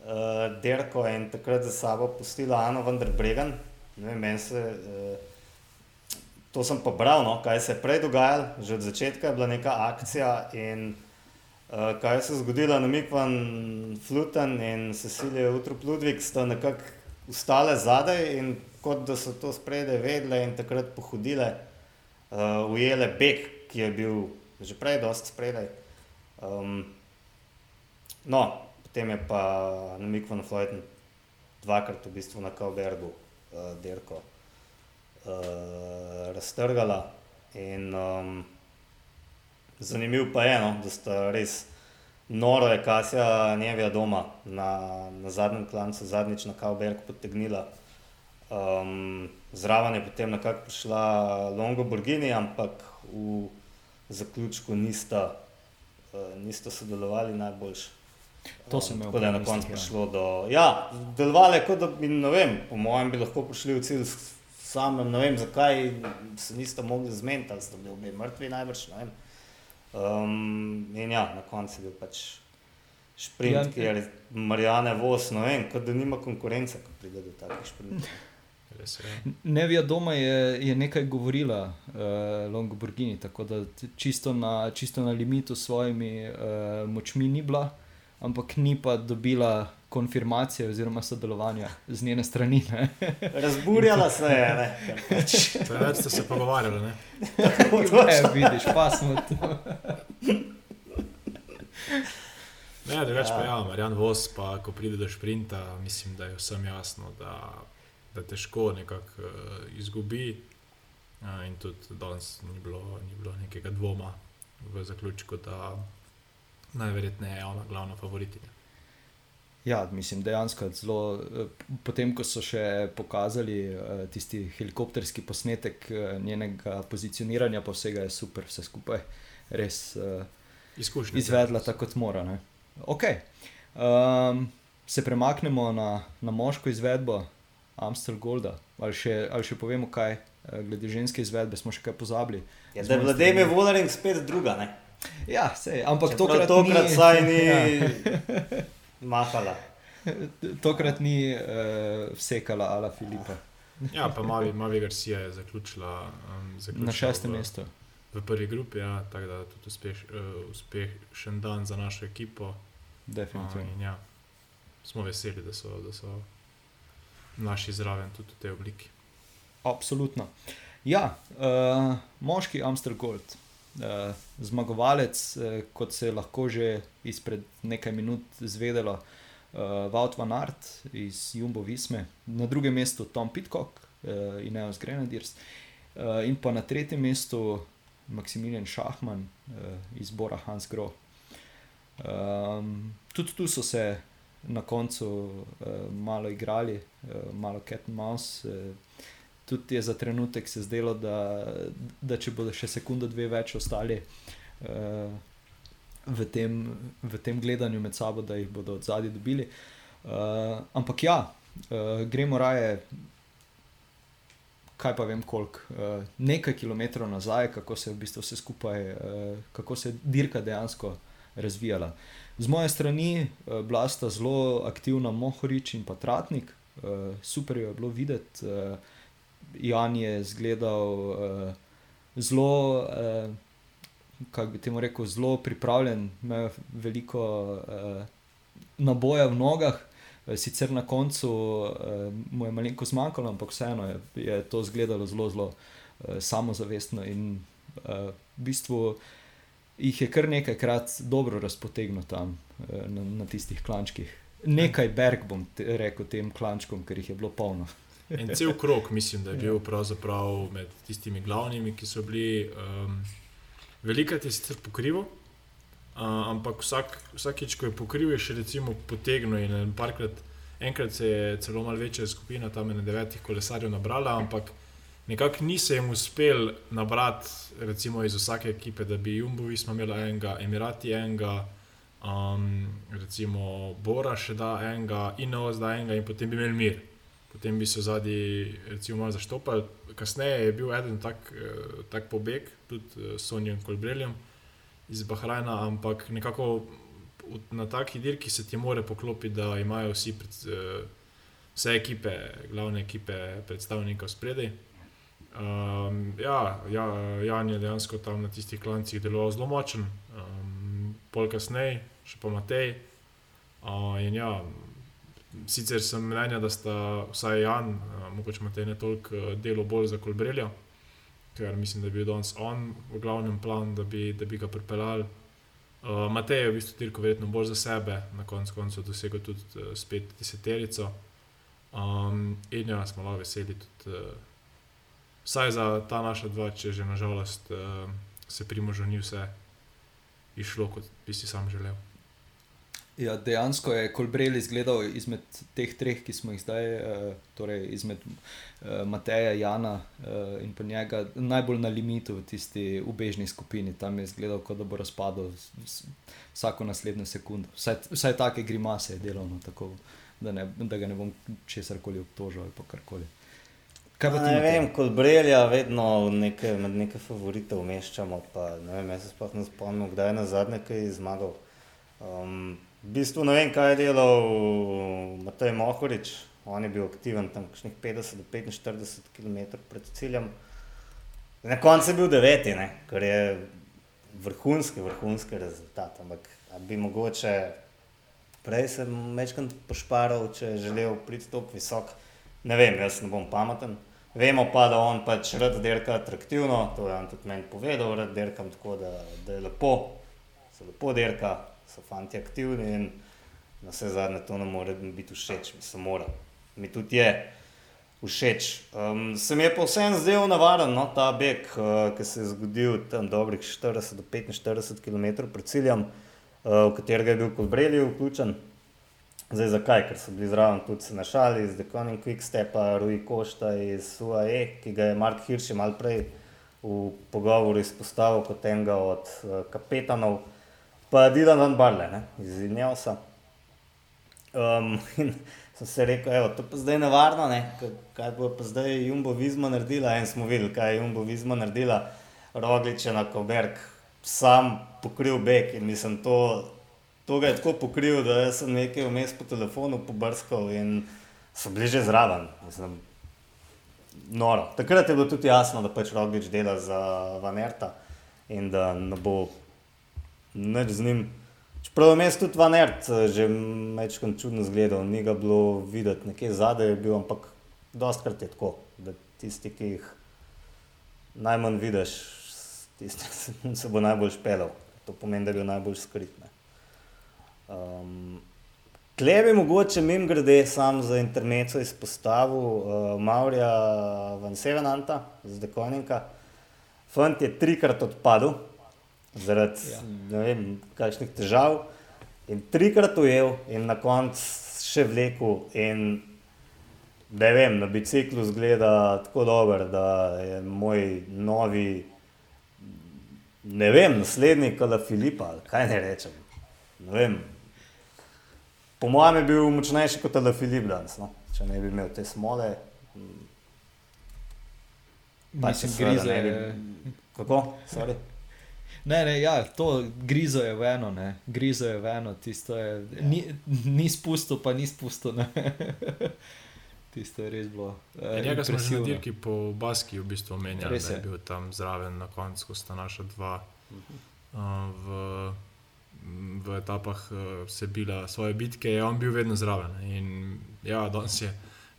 uh, Derko in takrat za sabo pustila Ano van der Bregen. Ne vem, se, uh, to sem pa bral, no, kaj se je prej dogajalo, že od začetka je bila neka akcija in kaj se je zgodilo na Mikvan, Fluten in Cecilija Utrup Ludvik sta nekako ustale zadaj in kot da so to spredaj vedle in takrat pohodile, uh, ujele Bek, ki je bil že prej dosti spredaj. Um, no, potem je pa na Mikvan Fluten dvakrat v bistvu na Kaubergu uh, Derko uh, raztrgala in um, Zanimivo pa je, no, da sta res noro, je Kasija Njevija doma na, na zadnjem klancu, zadnjič na Kauberg potegnila. Um, zraven je potem nekako prišla Longo Borgini, ampak v zaključku nista, uh, nista sodelovali najboljši. To se mi je zgodilo. Na koncu je prišlo do. Ja, delovalo je kot da bi, ne vem, po mojem, bi lahko prišli v cilj samem, ne vem, zakaj se nista mogli zmeniti, ali sta bili obe mrtvi najbrž. Um, in ja, na koncu je bil pač šprint, ki je Marijane Vos, no vem, kot da nima konkurence, ko pride do takih sprintov. Nevija doma je, je nekaj govorila, uh, Longo Borgini, tako da čisto na, čisto na limitu s svojimi uh, močmi ni bila, ampak ni pa dobila konfirmacije oziroma sodelovanja z njene strani. Razburjala se je. Preveč ste se pogovarjali. Ne, ne vidiš, pa smo tu. Ne, več ja. pa ja, Marjan Vos, pa ko pride do šprinta, mislim, da je vsem jasno, da, da težko nekako uh, izgubi. Uh, in tudi danes ni bilo, ni bilo nekega dvoma v zaključku, da najverjetneje je ona glavna favoritinja. Ja, mislim, dejansko zelo. Eh, potem, ko so še pokazali uh, tisti helikopterski posnetek uh, njenega pozicioniranja, pa vsega je super, vse skupaj res uh, izvedla tako, kot mora. Okay. Um, se premaknemo na, na moško izvedbo Amstel Golda, ali še, ali še povemo, kaj, glede ženske izvedbe smo še kaj pozabili. Ja, da je bila Demi Wolering spet druga. Ne? Ja, sej, ampak Čeprav tokrat, tokrat ni, saj ni ja, mahala. tokrat ni uh, vsekala ala Filipa Ja, pa Mavi, Mavi Garcia je zaključila, um, zaključila na šestem v, mestu. v prvi grupi, ja, tako da tudi uspeš, uh, uspešen dan za našo ekipo. Definitivno. Uh, ja, smo veseli, da so, da so naši zraven tudi v tej obliki. Absolutno. Ja, uh, moški Amster Gold, uh, zmagovalec, uh, kot se je lahko že izpred nekaj minut zvedelo, uh, Wout van Aert iz Jumbo Visme, na drugem mestu Tom Pitcock uh, in Neos Grenadiers, uh, in pa na tretjem mestu Maximilian Šahman uh, iz Bora Hans Groh. Um, tudi tu so se na koncu uh, malo igrali, uh, malo cat and mouse. Uh, tudi je za trenutek se zdelo, da, da če bodo še sekundo, dve več ostali uh, v, tem, v tem gledanju med sabo, da jih bodo od zadaj dobili. Uh, ampak ja, uh, gremo raje. Kaj pa vem, koliko, uh, nekaj kilometrov nazaj, kako se je v bistvu vse skupaj, uh, kako se je dirka dejansko razvijala. Z moje strani uh, bila sta zelo aktivna Mohorič in pa Tratnik, uh, super jo je bilo videti. Uh, Jan je izgledal uh, zelo, uh, kako bi temu rekel, zelo pripravljen, imel veliko uh, naboja v nogah. Sicer na koncu uh, mu je malo zmanjkalo, ampak vseeno je, je to izgledalo zelo, zelo uh, samozavestno in uh, v bistvu jih je kar nekajkrat dobro razpotegnil tam uh, na, na tistih klančkih. Nekaj berg bom te, rekel tem klančkom, ker jih je bilo polno. En cel krok, mislim, da je bil pravzaprav med tistimi glavnimi, ki so bili. Um, Velikrat je sicer pokrival, uh, ampak vsak, vsakič, ko je pokril, je še recimo potegnil. In parkrat, enkrat se je celo malo večja skupina, tam na devetih kolesarjev nabrala, ampak nekako ni se jim uspel nabrati, recimo iz vsake ekipe, da bi Jumbovi smo imeli enega, Emirati enega. Um, recimo Bora še da enega, Inovas da enega, in potem bi imeli mir potem bi se zadnji, recimo, malo zaštopali. Kasneje je bil eden tak, eh, tak pobeg, tudi eh, s Sonjem Kolbreljem iz Bahrajna, ampak nekako na taki dirki se ti more poklopiti, da imajo vsi, pred, eh, vse ekipe, glavne ekipe, predstavnikov spredaj. Um, ja, ja, Jan je dejansko tam na tistih klancih deloval zelo močen, um, pol kasneje, še pa Matej. Uh, in ja, Sicer sem mnenja, da sta vsaj Jan, mogoče imate ne toliko delo bolj za kolbrelja, ker mislim, da bi bil danes on v glavnem planu, da, da bi ga pripeljali. Uh, Matej je v bistvu dirko verjetno bolj za sebe, na koncu koncev dosegel tudi uh, spet deseterico. Um, in ja, smo lahko veseli tudi, uh, vsaj za ta naša dva, če že nažalost uh, se primožo ni vse išlo, kot bi si sam želel. Ja, dejansko je Kolbrel izgledal izmed teh treh, ki smo jih zdaj, uh, torej izmed uh, Mateja, Jana uh, in pa njega, najbolj na limitu v tisti ubežni skupini. Tam je izgledal, kot da bo razpadel vsako naslednjo sekundo. Vsaj, vsaj take grimase je delovno, tako da, ne, da ga ne bom česar koli obtožil ali karkoli. Ne vem, kot Brelja, vedno neke, med neke favorite umeščamo. Pa, ne vem, jaz se sploh ne spomnim, kdaj je na zadnje kaj zmagal. Um, V bistvu ne vem, kaj je delal Matej Mohorič. On je bil aktiven tam kakšnih 50 do 45 km pred ciljem. Na koncu je bil deveti, ne? kar je vrhunski, vrhunski rezultat. Ampak bi mogoče prej se večkrat pošparal, če je želel priti top visok. Ne vem, jaz ne bom pameten. Vemo pa, da on pač rad derka atraktivno, to je on tudi meni povedal, rad derkam tako, da, da je lepo, se lepo derka, so fanti aktivni in na vse zadnje to ne more biti všeč, mi se mora. Mi tudi je všeč. Um, se mi je pa vseeno zdel navaren no, ta beg, uh, ki se je zgodil tam dobrih 40 do 45 km pred ciljem, uh, v katerega je bil Kolbreli vključen. Zdaj, zakaj? Ker so bili zraven tudi se našali iz Deconing Quickstepa, Rui Košta iz UAE, ki ga je Mark Hirsch mal prej v pogovoru izpostavil kot enega od uh, kapetanov pa Dilan Van Barle ne, iz Ineosa. Um, in sem se rekel, evo, to pa zdaj nevarno, ne? Kaj bo pa zdaj Jumbo Vizma naredila. In smo videli, kaj je Jumbo Vizma naredila. Roglič je na Koberg sam pokril beg in mislim, to, to ga je tako pokril, da sem nekaj vmes po telefonu pobrskal in so bili že zraven. Mislim, noro. Takrat je bilo tudi jasno, da pač Roglič dela za Vanerta in da ne bo nič z njim. Čeprav je mest tudi Vanert eh, že večkrat čudno zgledal, ni ga bilo videti, nekje zadaj je bil, ampak dostkrat je tako, da tisti, ki jih najmanj vidiš, tisti se bo najbolj špelal. To pomeni, da je bil najbolj skrit. ne. Um, Tle bi mogoče mim grede sam za intermeco izpostavil uh, Maurija Van Sevenanta z Dekoninka. Fant je trikrat odpadel zaradi Ja. ne vem, kakšnih težav in trikrat ujel in na koncu še vlekel in ne vem, na biciklu zgleda tako dober, da je moj novi, ne vem, naslednik ali Filipa, ali kaj ne rečem. Ne vem. Po mojem je bil močnejši kot Ala Filip danes, no? če ne bi imel te smole. Pa Mislim, če ne je. bi- Kako? Sorry. Ne, ne, ja, to grizo je v eno, ne. grizo je v eno, tisto je, ni, ni spustil, pa ni spustil. Ne. tisto je res bilo. Ja, Uh, njega smo že na dirki po Baski v bistvu omenjali, da je je. bil tam zraven na koncu, ko sta naša dva uh, v, v etapah uh, se bila svoje bitke, je on bil vedno zraven. In ja, danes je.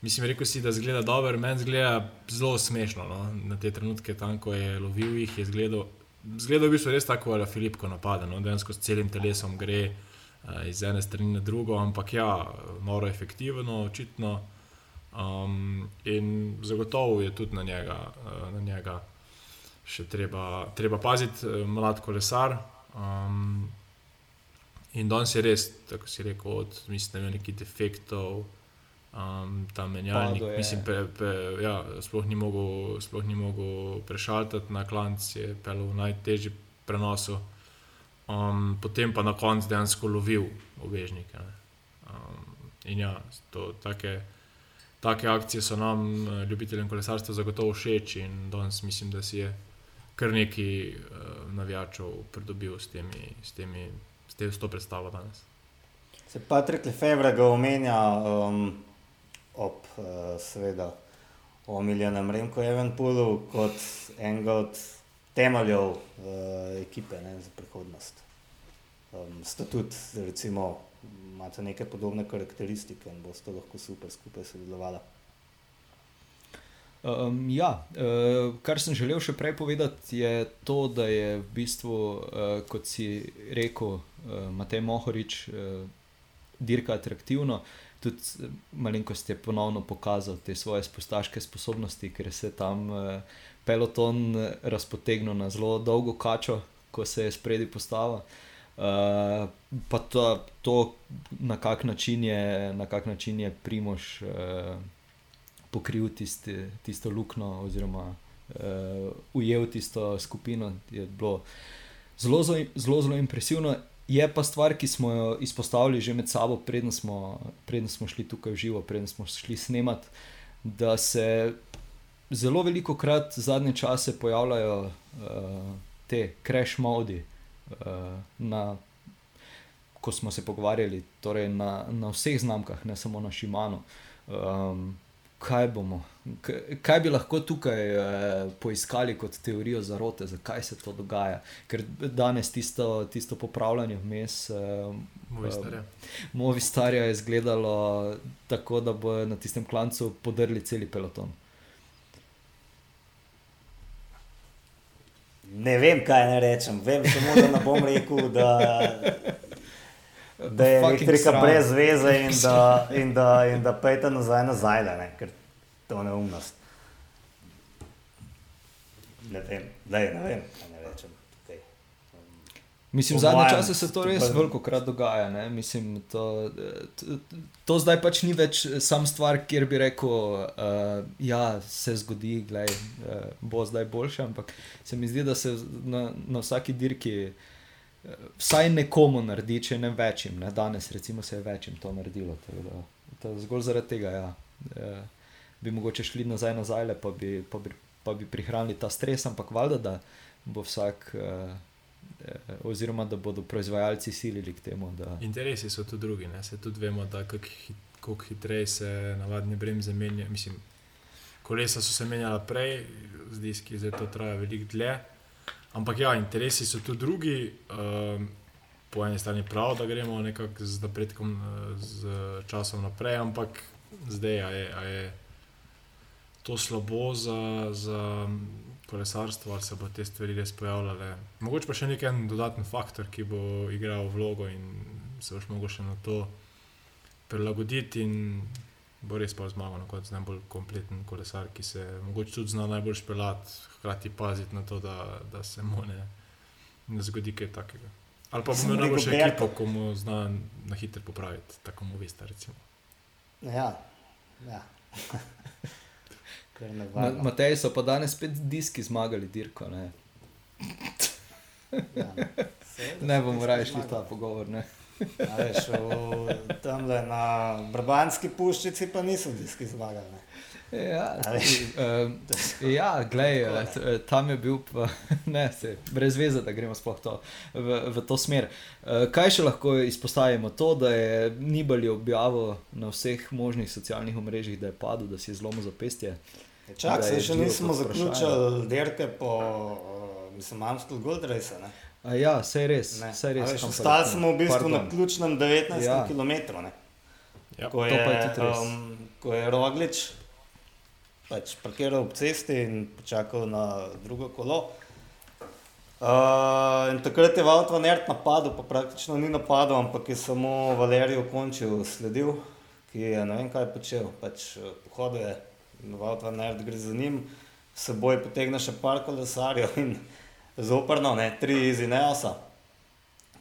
Mislim, rekel si, da zgleda dobro, meni zgleda zelo smešno. No? Na te trenutke, tam, ko je lovil jih, je zgledal, zgledal v bistvu res tako, da Filip, ko napada, no? dejansko s celim telesom gre uh, iz ene strani na drugo, ampak ja, noro efektivno, očitno. Um, in zagotovo je tudi na njega, uh, na njega še treba, treba paziti, uh, mlad kolesar. Um, in danes je res, tako si rekel, od mislim, nekih defektov, um, ta menjalnik. Padel je. Mislim, pe, pe, ja, sploh ni mogel, sploh ni mogel prešaltati na klanc, je pel v najtežji prenosu. Um, potem pa na koncu dejansko lovil obežnike. ne. Um, in ja, to take. Take akcije so nam, ljubiteljem kolesarstva, zagotovo všeč in danes mislim, da si je kar nekaj uh, navijačev pridobil s, temi, s, temi, s, te, s to predstavo danes. Se Patrik Lefebvre ga omenja um, ob uh, seveda omiljenem Remku Evenpulu kot enega od temeljev uh, ekipe ne, za prihodnost. Um, sta tudi, recimo, imate neke podobne karakteristike in boste lahko super skupaj sodelovali. Um, ja, uh, kar sem želel še prej povedati, je to, da je v bistvu, uh, kot si rekel, uh, Matej Mohorič, uh, dirka atraktivno. Tudi eh, malenkost je ponovno pokazal te svoje spostaške sposobnosti, ker se je tam uh, peloton eh, razpotegnil na zelo dolgo kačo, ko se je spredi postavil. Uh, pa to, to na kak način je, na kak način je Primož. Uh, pokril tisti, tisto luknjo, oziroma uh, ujel tisto skupino, je bilo zelo, zelo, zelo impresivno. Je pa stvar, ki smo jo izpostavili že med sabo, preden smo, preden smo šli tukaj v živo, preden smo šli snemati, da se zelo veliko krat zadnje čase pojavljajo uh, te crash modi. Uh, na, ko smo se pogovarjali, torej na, na vseh znamkah, ne samo na Šimanu. Um, kaj bomo, kaj bi lahko tukaj eh, poiskali kot teorijo zarote, zakaj se to dogaja. Ker danes tisto, tisto popravljanje vmes, eh, Movistar, ja. Movistarja je izgledalo tako, da bo na tistem klancu podrli celi peloton. Ne vem, kaj naj rečem, vem samo, da ne bom rekel, da, da je elektrika sram. brez veze in da, in da, in da pejte nazaj nazaj, da ne, ker to je neumnost. Ne vem, daj, ne vem, kaj naj rečem. Okay. Mislim, zadnje čase se to res veliko krat dogaja. ne. Mislim, to, to, to zdaj pač ni več sam stvar, kjer bi rekel, uh, ja, se zgodi, glej, uh, bo zdaj boljše, ampak se mi zdi, da se na, na vsaki dirki vsaj nekomu naredi, če ne večjim. Ne? Danes, recimo, se je večjim to naredilo. Da, da zgolj zaradi tega ja, eh, bi mogoče šli nazaj, nazaj pa, bi, pa, bi, pa bi prihranili ta stres, ampak valjda, da bo vsak. Eh, eh Oziroma, da bodo proizvajalci silili k temu. Da... Interesi so tudi drugi. Ne? Se tudi vemo, da kako hitreje se navadne bremze menjajo. Mislim, kolesa so se menjala prej, zdaj se to traja veliko dlje. Ampak ja, interesi so tudi drugi. Um, po eni strani prav, da gremo nekako z napredkom, eh, z časom naprej, ampak zdaj je, je to slabo za, za kolesarstvo, ali se bo te stvari res pojavljale. Mogoče pa še nek dodatni faktor, ki bo igral vlogo in se boš mogel še na to prilagoditi. Bo res pa zmagal kot najbolj kompleten kolesar, ki se morda tudi zna najbolj špelati, hkrati paziti na to, da, da se mu ne, ne zgodi kaj takega. Ali pa bomo imeli še ekipo, ko mu zna na hitro popraviti, tako mu veste. Ja, ja. Matej so pa danes spet diski zmagali, dirko. Ne, ja, ne bomo raje šli v ta pogovor. Ne. Veš, v, tamle na Brbanski puščici pa niso diski zmagali. Ja, uh, ja glej, tam je bil, pa, ne, se, brez veze, da gremo to, v, v to smer. Uh, kaj še lahko izpostavimo? To, da je Nibali objavil na vseh možnih socialnih omrežjih, da je padel, da si je zlomil zapestje. Čakaj, se še nismo zaključili derke po, mislim, Amstel Gold Race. Ne? A ja, vse je res. res Ostali smo v bistvu Pardon. na ključnem 19 ja. km. Ja. Ko, je, um, ko je Roglič pač parkiral ob cesti in počakal na drugo kolo. Uh, takrat je Valtva Nerd napadel, pa praktično ni napadel, ampak je samo Valerijo končil sledil, ki je ne vem kaj počel. Pač, uh, pohodil je, Valtva Nerd gre za njim, seboj potegne še par kolesarjev in zoprno, ne, tri iz Ineosa,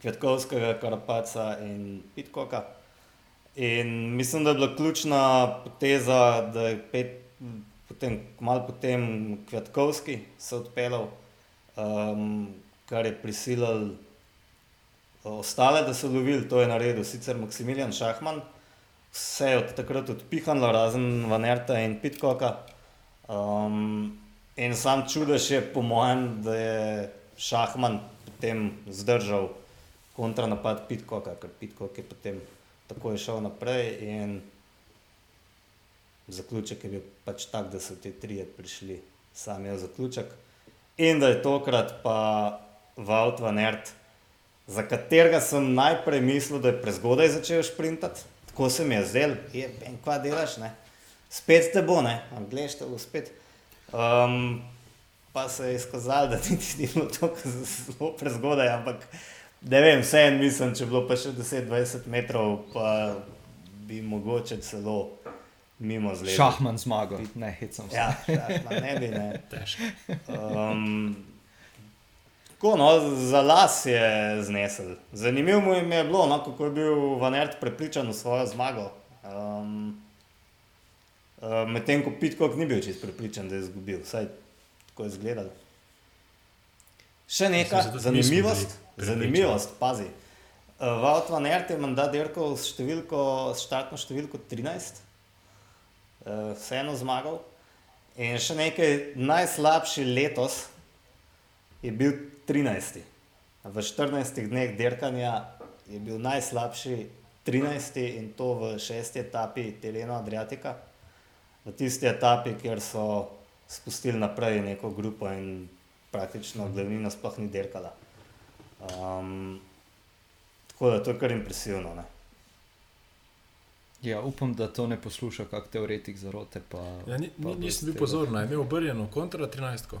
Kvetkovskega, Karapaca in Pitkoka. In mislim, da je bila ključna poteza, da je pet potem, malo potem Kvetkovski se odpeljal, um, kar je prisilil ostale, da so lovili, to je naredil sicer Maksimilijan Šahman, vse je od takrat odpihnilo, razen Vanerta in Pitkoka. Um, in sam čudež je po mojem, da je Šahman potem zdržal kontranapad Pitkoka, ker Pitkok je potem takoj šel naprej in zaključek je bil pač tak, da so ti trije prišli sami v zaključek. In da je tokrat pa Vaut van Ert, za katerega sem najprej mislil, da je prezgodaj začel sprintati, tako se mi je zdel, je en kva delaš, ne? spet te bo, ne, gledaš te bo spet. Um, pa se je izkazalo, da ti ni bilo tako zelo prezgodaj, ampak ne vem, vse en mislim, če bi bilo pa še 10-20 metrov, pa bi mogoče celo mimo zleda. Šahman zmagal, ne hecam se. Ja, šahman, ne bi, ne. Težko. Um, tako, no, za las je znesel. Zanimivo mu je bilo, no, kako je bil Vanert prepričan v svojo zmago. Um, uh, Medtem ko Pitkok ni bil čest prepričan, da je izgubil, vsaj tako je izgledal. Še neka zanimivost, zanimivost, pazi. Uh, Vaut van Ert je mandat dirkal s številko, s štartno številko 13 uh, vseeno zmagal. In še nekaj, najslabši letos je bil 13. V 14 dneh dirkanja je bil najslabši 13. in to v šesti etapi Telena Adriatika, v tisti etapi, kjer so spustili naprej neko grupo in praktično glavnina sploh ni dirkala. Um, tako da to je kar impresivno. Ne? Ja, upam, da to ne posluša, kot teoretik zarote. Pa, ja, ni, pa nisem bil pozoren, imel obrnjeno kontra 13. -ko.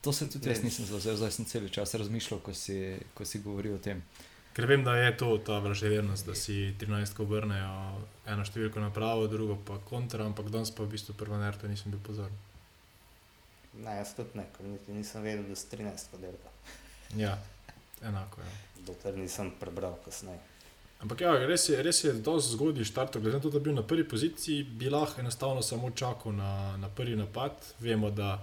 To se tudi jaz nisem zauzel, zdaj sem cel čas razmišljal, ko si, ko si govoril o tem. Ker vem, da je to ta vraževernost, da si 13 obrnejo eno številko na pravo, drugo pa kontra, ampak danes pa v bistvu prvo nerto nisem bil pozoren. Ne, jaz tudi ne, ker nisem vedel, da si 13 delka. Ja, enako je. Ja. Dokler nisem prebral kasneje. Ampak ja, res je, res je dosti zgodaj štartov. Glede na to, da je bil na prvi poziciji, bi lahko enostavno samo čakal na, na prvi napad. Vemo, da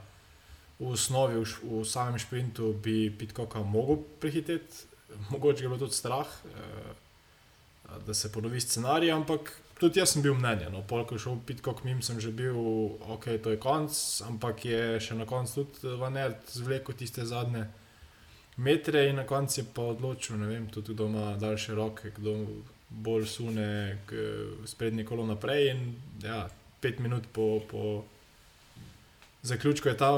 v osnovi, v, v samem šprintu bi Pitkoka mogel prehiteti mogoče je bilo tudi strah, uh, da se ponovi scenarij, ampak tudi jaz sem bil mnenja. No, Polk je šel pit, kot mim, sem že bil, ok, to je konc, ampak je še na koncu tudi Vanert zvlekel tiste zadnje metre in na koncu je pa odločil, ne vem, tudi kdo ima daljše roke, kdo bolj sune sprednje kolo naprej in ja, pet minut po. po Zaključko je ta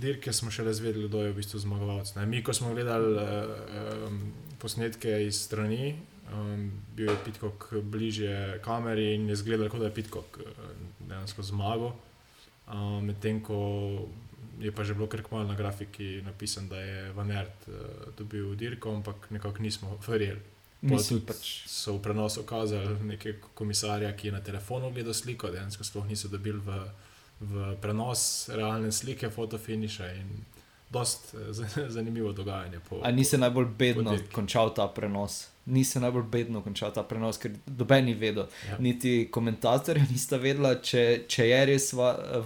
dirk, ki smo še le zvedeli, kdo je v bistvu zmagovalec. Mi, ko smo gledali um, posnetke iz strani, um, bil je Pitkok bliže kameri in je zgledal, kot da je Pitkok dejansko zmagal. Um, Medtem ko je pa že bilo kar kmalo na grafiki napisano, da je Vanert uh, dobil dirko, ampak nekako nismo verjeli. Mislim, pač. So v prenosu kazali nekega komisarja, ki je na telefonu gledal sliko, dejansko sploh niso dobili v, v prenos realne slike, fotofiniša in dost eh, zanimivo dogajanje. Po, A nisi najbolj bedno končal ta prenos? Nisi najbolj bedno končal ta prenos, ker dobeni vedo. Ja. Niti komentatorji nista vedela, če, če je res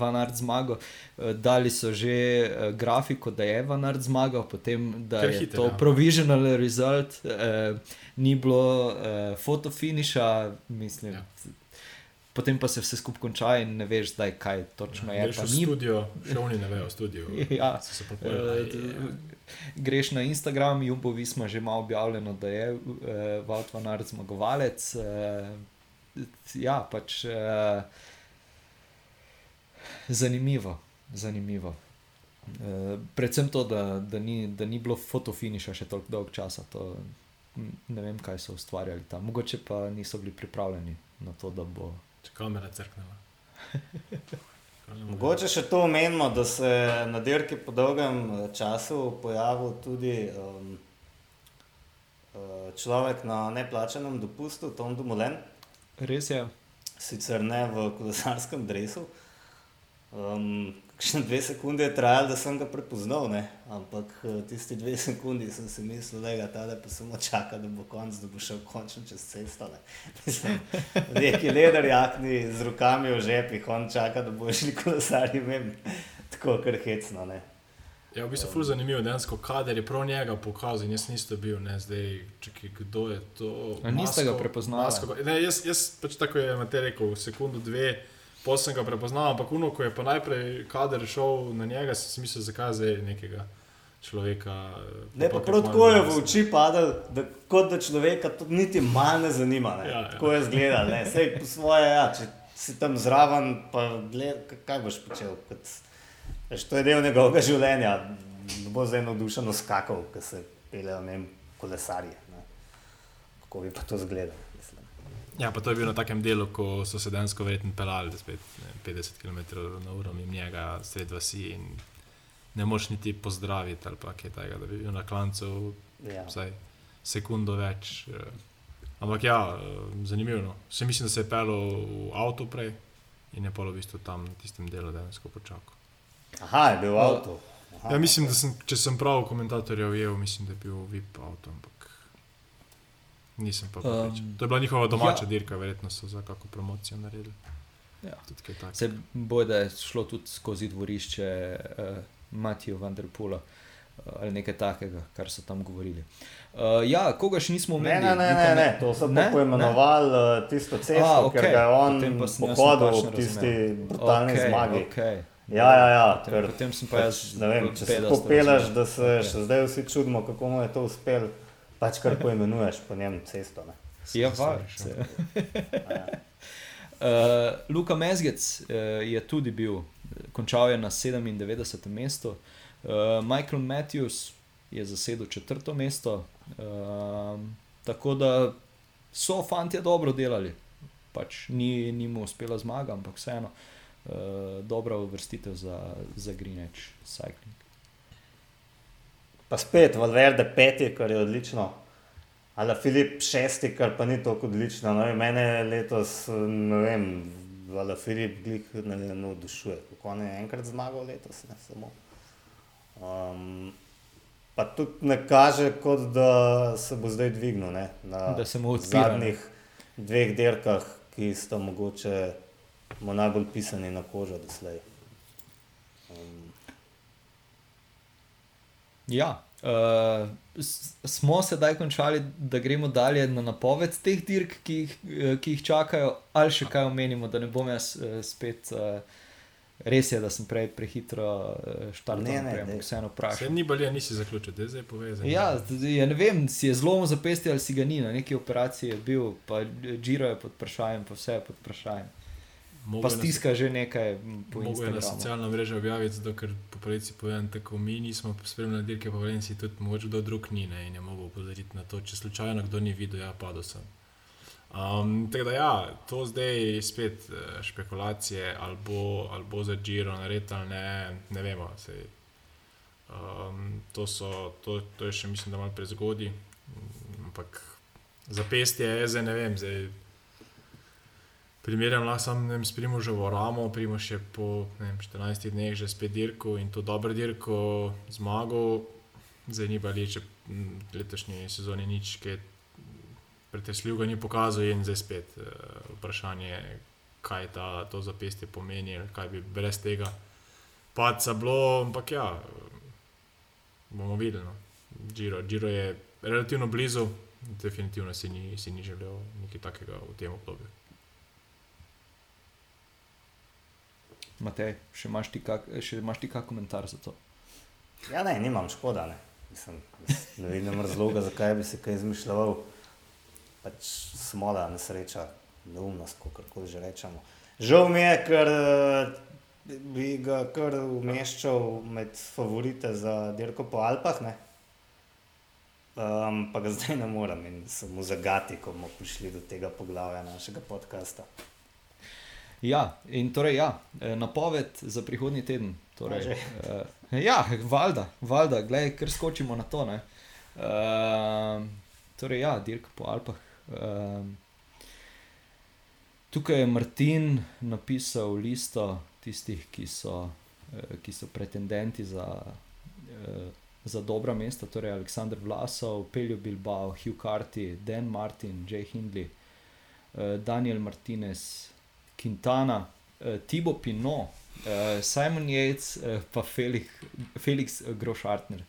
Van Art zmagal. Eh, dali so že eh, grafiko, da je Van Art zmagal, potem da Ker je hiter, to ja. provisional result, eh, ni bilo eh, fotofiniša, mislim. Ja potem pa se vse skupaj konča in ne veš, zdaj, kaj točno ja, je. Greš v ni... studio, še oni ne vejo, studio. ja. uh, greš na Instagram, Jumbo Visma že ima objavljeno, da je uh, Valt van Art zmagovalec. Uh, ja, pač uh, zanimivo, zanimivo. Uh, predvsem to, da, da, ni, da ni bilo fotofiniša še tako dolgo časa. To, ne vem, kaj so ustvarjali tam. Mogoče pa niso bili pripravljeni na to, da bo Če kamera crknila. Mogoče še to omenimo, da se je na dirki po dolgem eh, času pojavil tudi um, človek na neplačenem dopustu, Tom Dumoulin. Res je. Sicer ne v kolesarskem drevesu. Um, Še dve sekunde je trajalo, da sem ga prepoznal, ne? ampak eh, tisti dve sekunde sem si mislil, da je ta le pa samo čaka, da bo konc, da bo šel končno čez cesto. Neki leder jakni z rokami v žepih, on čaka, da bo šli kolesari, vem, tako kar hecno. Ne? Ja, v bistvu je zanimivo, dejansko, kader je prav njega pokazal in jaz nisem bil, ne zdaj, čekaj, kdo je to. Niste ga prepoznali. Jaz, jaz pač tako je Matej rekel, sekundu, dve. Potem sem ga prepoznal, ampak uno, ko je pa najprej kader šel na njega, sem si mislil, zakaj zdaj nekega človeka. Ne, pa prav tako je v oči padal, da, kot da človeka to niti malo ne zanima. Ne? Ja, ja. Tako je zgledal, vse po svoje, ja, če si tam zraven, pa gled, kaj boš počel. Kot, veš, to je del njegovega življenja, da bo zdaj navdušeno skakal, ker se pelejo kolesarje. Ne? Kako bi pa to zgledal? Ja, pa to je bilo na takem delu, ko so se dejansko verjetno pelali, spet ne, 50 km/h in njega sred vasi in ne moš niti pozdraviti ali kaj takega, da bi bil na klancu ja. vsaj sekundo več. Eh. Ampak ja, eh, zanimivo. No. Se mislim, da se je pelo v avtu prej in je polo v bistvu tam na tistem delu dejansko počakal. Aha, je bil v avtu. Aha, ja, mislim, da sem, če sem prav komentatorjev ujel, mislim, da je bil VIP avto. Ampak... Nisem pa um, to je bila njihova domača ja. dirka, verjetno so za kakšno promocijo naredili. Ja. Se boji, da je šlo tudi skozi dvorišče uh, Matija Vanderpula uh, ali nekaj takega, kar so tam govorili. Uh, ja, koga še nismo omenili? Ne, ne, ne, ne, to so poimenovali uh, tisto cesto, okay. ker ga je on pohodil v tisti brutalni okay, zmagi. Okay. Ja, ja, ja, potem, ker, potem sem pa jaz. Ne vem, če se popelaš, da se okay. še zdaj vsi čudimo, kako mu je to uspelo. Pač kar poimenuješ po njem cesto. Ne? Ja, pač. uh, Luka Mezgec uh, je tudi bil, končal je na 97. mestu, uh, Michael Matthews je zasedel četrto mesto. Uh, tako da so fanti dobro delali. Pač ni, ni mu uspela zmaga, ampak vseeno uh, dobra uvrstitev za, za Greenwich Cycling. Pa spet, Valverde peti, kar je odlično. Ali Filip šesti, kar pa ni tako odlično. No, mene letos, ne vem, ali Filip Glik ne, ne navdušuje. Kako on je enkrat zmagal letos, ne samo. Um, pa tudi ne kaže, kot da se bo zdaj dvignil ne, na zadnjih dveh dirkah, ki sta mogoče mu najbolj pisani na kožo doslej. Ja, Uh, smo sedaj končali, da gremo dalje na napoved teh dirk, ki jih, eh, ki jih čakajo, ali še kaj omenimo, da ne bom jaz uh, spet. Uh, res je, da sem prej prehitro štartil, ampak vseeno vprašam. Se ni bolje, nisi zaključil, da zdaj poveš. Ja, ja, ne vem, si je zelo zapesti ali si ga ni, na neki operaciji je bil, pa Džiro je pod vprašanjem, pa vse je pod vprašanjem. Mogu pa stiska že nekaj po Instagramu. Mogoče na socialno mrežo objaviti, zato ker po polici povem, tako mi nismo spremljali dirke po Valenciji, tudi mogoče kdo drug ni ne, in je mogel upozoriti na to, če slučajno kdo ni videl, ja, padel sem. Um, tako da ja, to zdaj je spet uh, špekulacije, ali bo, ali bo za Giro narediti ali ne, ne vemo. Sej, um, to, so, to, to je še, mislim, da malo prezgodaj. Ampak zapestje je, zdaj ne vem. Zdaj, Primerjam lahko samo s Primožem Ramo, Primož je po vem, 14 dneh že spet dirko in to dobro dirko zmagal, zdaj ni bali, če v letošnji sezoni nič, ki je pretesljiv, ga ni pokazal in zdaj spet uh, vprašanje, kaj ta, to zapestje pomeni, kaj bi brez tega paca bilo, ampak ja, bomo videli. No. Giro, Giro je relativno blizu, definitivno si ni, si ni želel nekaj takega v tem obdobju. Matej, še imaš ti kak, še imaš ti kak komentar za to? Ja, ne, nimam škoda. Ne, Mislim, ne vidim razloga, zakaj bi se kaj izmišljal. Pač smola, nesreča, neumnost, kako že rečemo. Žal mi je, ker bi ga kar umeščal med favorite za dirko po Alpah, ne? Um, pa ga zdaj ne morem in sem v zagati, ko bomo prišli do tega poglavja našega podcasta. Ja, in torej, ja, e, napoved za prihodnji teden. Torej, uh, ja, valjda, valjda, gledaj, ker skočimo na to. Uh, torej, ja, dirk po Alpah. Uh, tukaj je Martin napisal listo tistih, ki so, uh, ki so pretendenti za, uh, za dobra mesta, torej Aleksandr Vlasov, Peljo Bilbao, Hugh Carty, Dan Martin, Jay Hindley, uh, Daniel Martinez. Quintana, uh, Tibo Pino, uh, Simon Yates, uh, pa Felix, Felix Grošartner.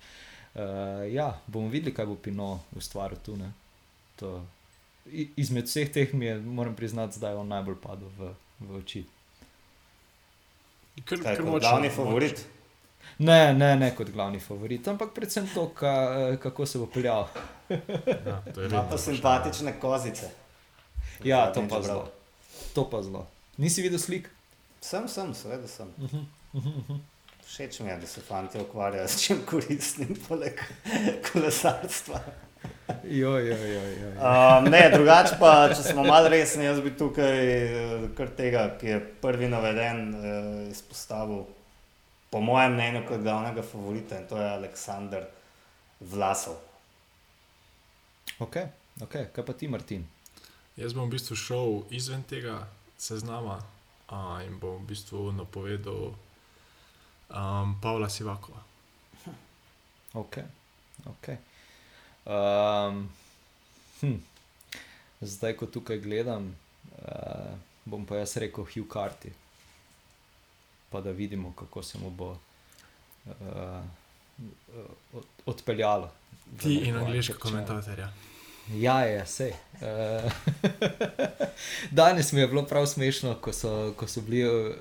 Uh, ja, bomo videli, kaj bo Pino ustvaril tu. To, izmed vseh teh mi je, moram priznati, da je on najbolj padel v, v oči. Kot glavni favorit. Ne, ne, ne kot glavni favorit, ampak predvsem to, ka, kako se bo peljal. ja, Ima pa simpatične kozice. Ja, to pa zelo. To pa zelo. Nisi videl slik? Sem, sem, seveda sem. Všeč mi je, da se fanti ukvarjajo s čim koristnim, poleg kolesarstva. Jo, jo, jo, jo. Um, ne, drugače pa, če smo malo resni, jaz bi tukaj eh, kar tega, ki je prvi naveden, eh, izpostavil, po mojem mnenju, kot glavnega favorita in to je Aleksandr Vlasov. Ok, ok, kaj pa ti, Martin? Jaz bom v bistvu šel izven tega, seznama a, in bom v bistvu napovedal um, Pavla Sivakova. Ok. okay. Um, hm. Zdaj, ko tukaj gledam, uh, bom pa jaz rekel Hugh Carty, pa da vidimo, kako se mu bo uh, odpeljalo. Ti in angliški komentator. Ja. Ja, vse. Uh, danes mi je bilo prav smešno, ko so, ko so bili uh,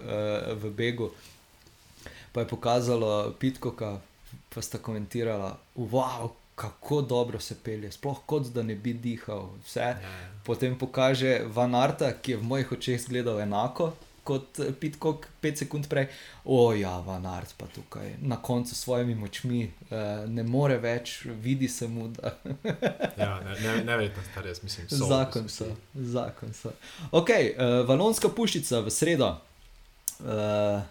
v Begu, pa je pokazalo Pitko, pa sta komentirala, wow, kako dobro se pelje, sploh kot da ne bi dihal. Vse. Ja, ja. Potem pokaže Van Arta, ki je v mojih očeh gledal enako kot eh, Pitcock, pet sekund prej, oja, Van Art pa tukaj na koncu s svojimi močmi uh, ne more več, vidi se mu. Da... ja, ne, ne, ne verjetno star, jaz mislim, da so. Zakon so, zakon so. Ok, uh, valonska puščica v sredo. Uh,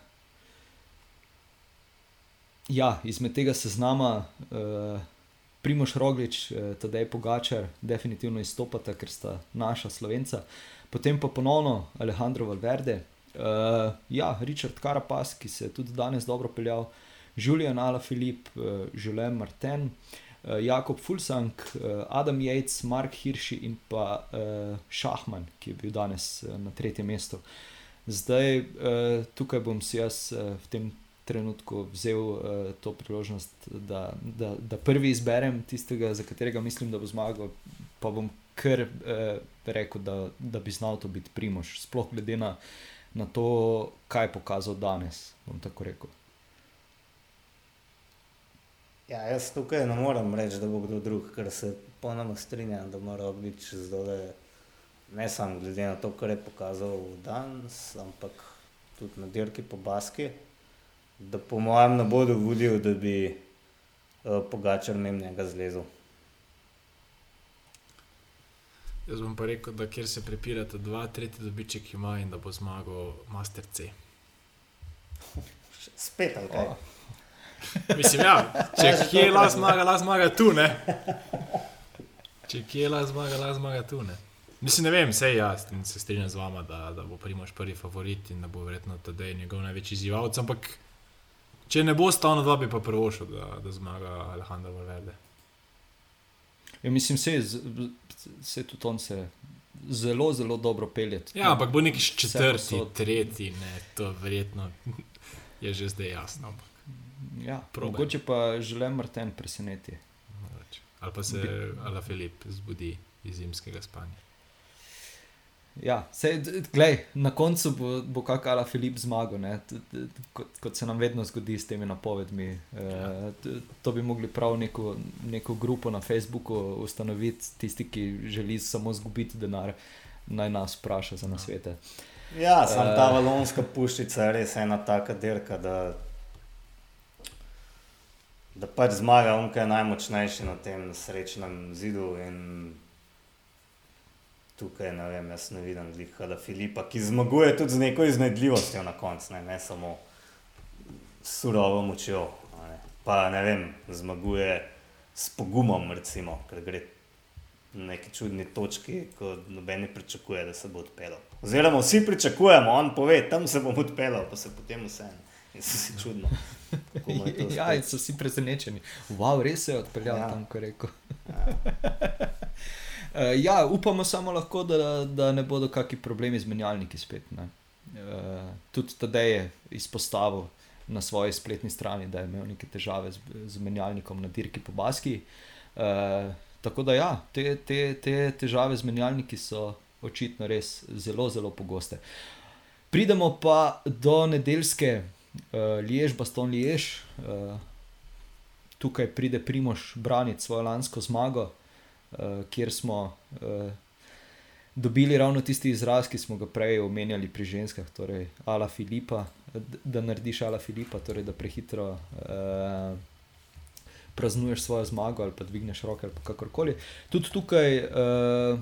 ja, izmed tega seznama. Uh, Primoš Roglič, tedaj Pogačar, definitivno izstopata, ker sta naša slovenca. Potem pa ponovno Alejandro Valverde, Uh, ja, Richard Carapaz, ki se je tudi danes dobro peljal, Julian Alaphilippe, uh, Julien Martin, uh, Jakob Fulsang, uh, Adam Yates, Mark Hirši in pa uh, Šahman, ki je bil danes uh, na tretjem mestu. Zdaj, uh, tukaj bom si jaz uh, v tem trenutku vzel uh, to priložnost, da, da, da prvi izberem tistega, za katerega mislim, da bo zmagal. Pa bom kar uh, rekel, da, da bi znal to biti primož, sploh glede na, na to, kaj je pokazal danes. Bom tako rekel. Ja, jaz tukaj ne morem reči, da bo kdo drug, ker se ponoma strinjam, da mora čez dole. Ne samo glede na to, kar je pokazal danes, ampak tudi na dirki po Baski, da po mojem ne bodo vodil, da bi uh, Pogačar mem njega zlezel. Jaz bom pa rekel, da kjer se prepirate, dva, tretji dobiček ima in da bo zmagal Master C. Spet ali kaj? Oh. Mislim, ja, če kje je la zmaga, la zmaga tu, ne. Če kje je la zmaga, la zmaga tu, ne. Mislim, ne vem, vse jaz in se strinjam z vama, da, da bo Primož prvi favorit in da bo verjetno tudi njegov največji izzivalec. Ampak če ne bo stavno dva, bi pa prvo šel, da, da zmaga Alejandro Valverde. Ja, mislim, se, se tudi on se zelo, zelo dobro pelje. Ja, ampak bo neki četrti, povsod. tretji, ne, to verjetno je že zdaj jasno. ampak Ja, Probaj. mogoče pa želim Martin preseneti. Ali pa se Ala Filip zbudi iz zimskega spanja. Ja, sej, glej, na koncu bo, bo kakala Filip zmagal, kot, kot se nam vedno zgodi s temi napovedmi. E, to bi mogli prav neko, neko grupo na Facebooku ustanoviti, tisti, ki želi samo zgubiti denar, naj nas vpraša za nasvete. Ja, samo ta Eh. valonska puščica je res ena taka dirka, da, da pač zmaga on, ki je najmočnejši na tem srečnem zidu. In tukaj ne vem, jaz ne vidim Lika Filipa, ki zmaguje tudi z neko iznajdljivostjo na koncu, ne, ne samo surovo močjo. Ne. Pa ne vem, zmaguje s pogumom, recimo, ker gre na neki čudni točki, ko noben ne pričakuje, da se bo odpeljal. Oziroma, vsi pričakujemo, on pove, tam se bom odpeljal, pa se potem vse. In so si čudno. Ja, in so vsi presenečeni. Wow, res se je odpeljal Ja. ja. tam, ko je rekel. Ja. Uh, ja, upamo samo lahko, da, da ne bodo kakšni problemi z menjalniki spet. Uh, tudi tedaj je izpostavil na svoji spletni strani, da je imel neke težave z, z menjalnikom na dirki po Baski. Uh, tako da ja, te, te, te težave z menjalniki so očitno res zelo, zelo pogoste. Pridemo pa do nedeljske uh, Liež, Baston Liež. Uh, tukaj pride Primož braniti svojo lansko zmago uh, kjer smo uh, dobili ravno tisti izraz, ki smo ga prej omenjali pri ženskah, torej Ala Filipa, da narediš Ala Filipa, torej da prehitro uh, praznuješ svojo zmago ali pa dvigneš roke ali kakorkoli. Tudi tukaj uh,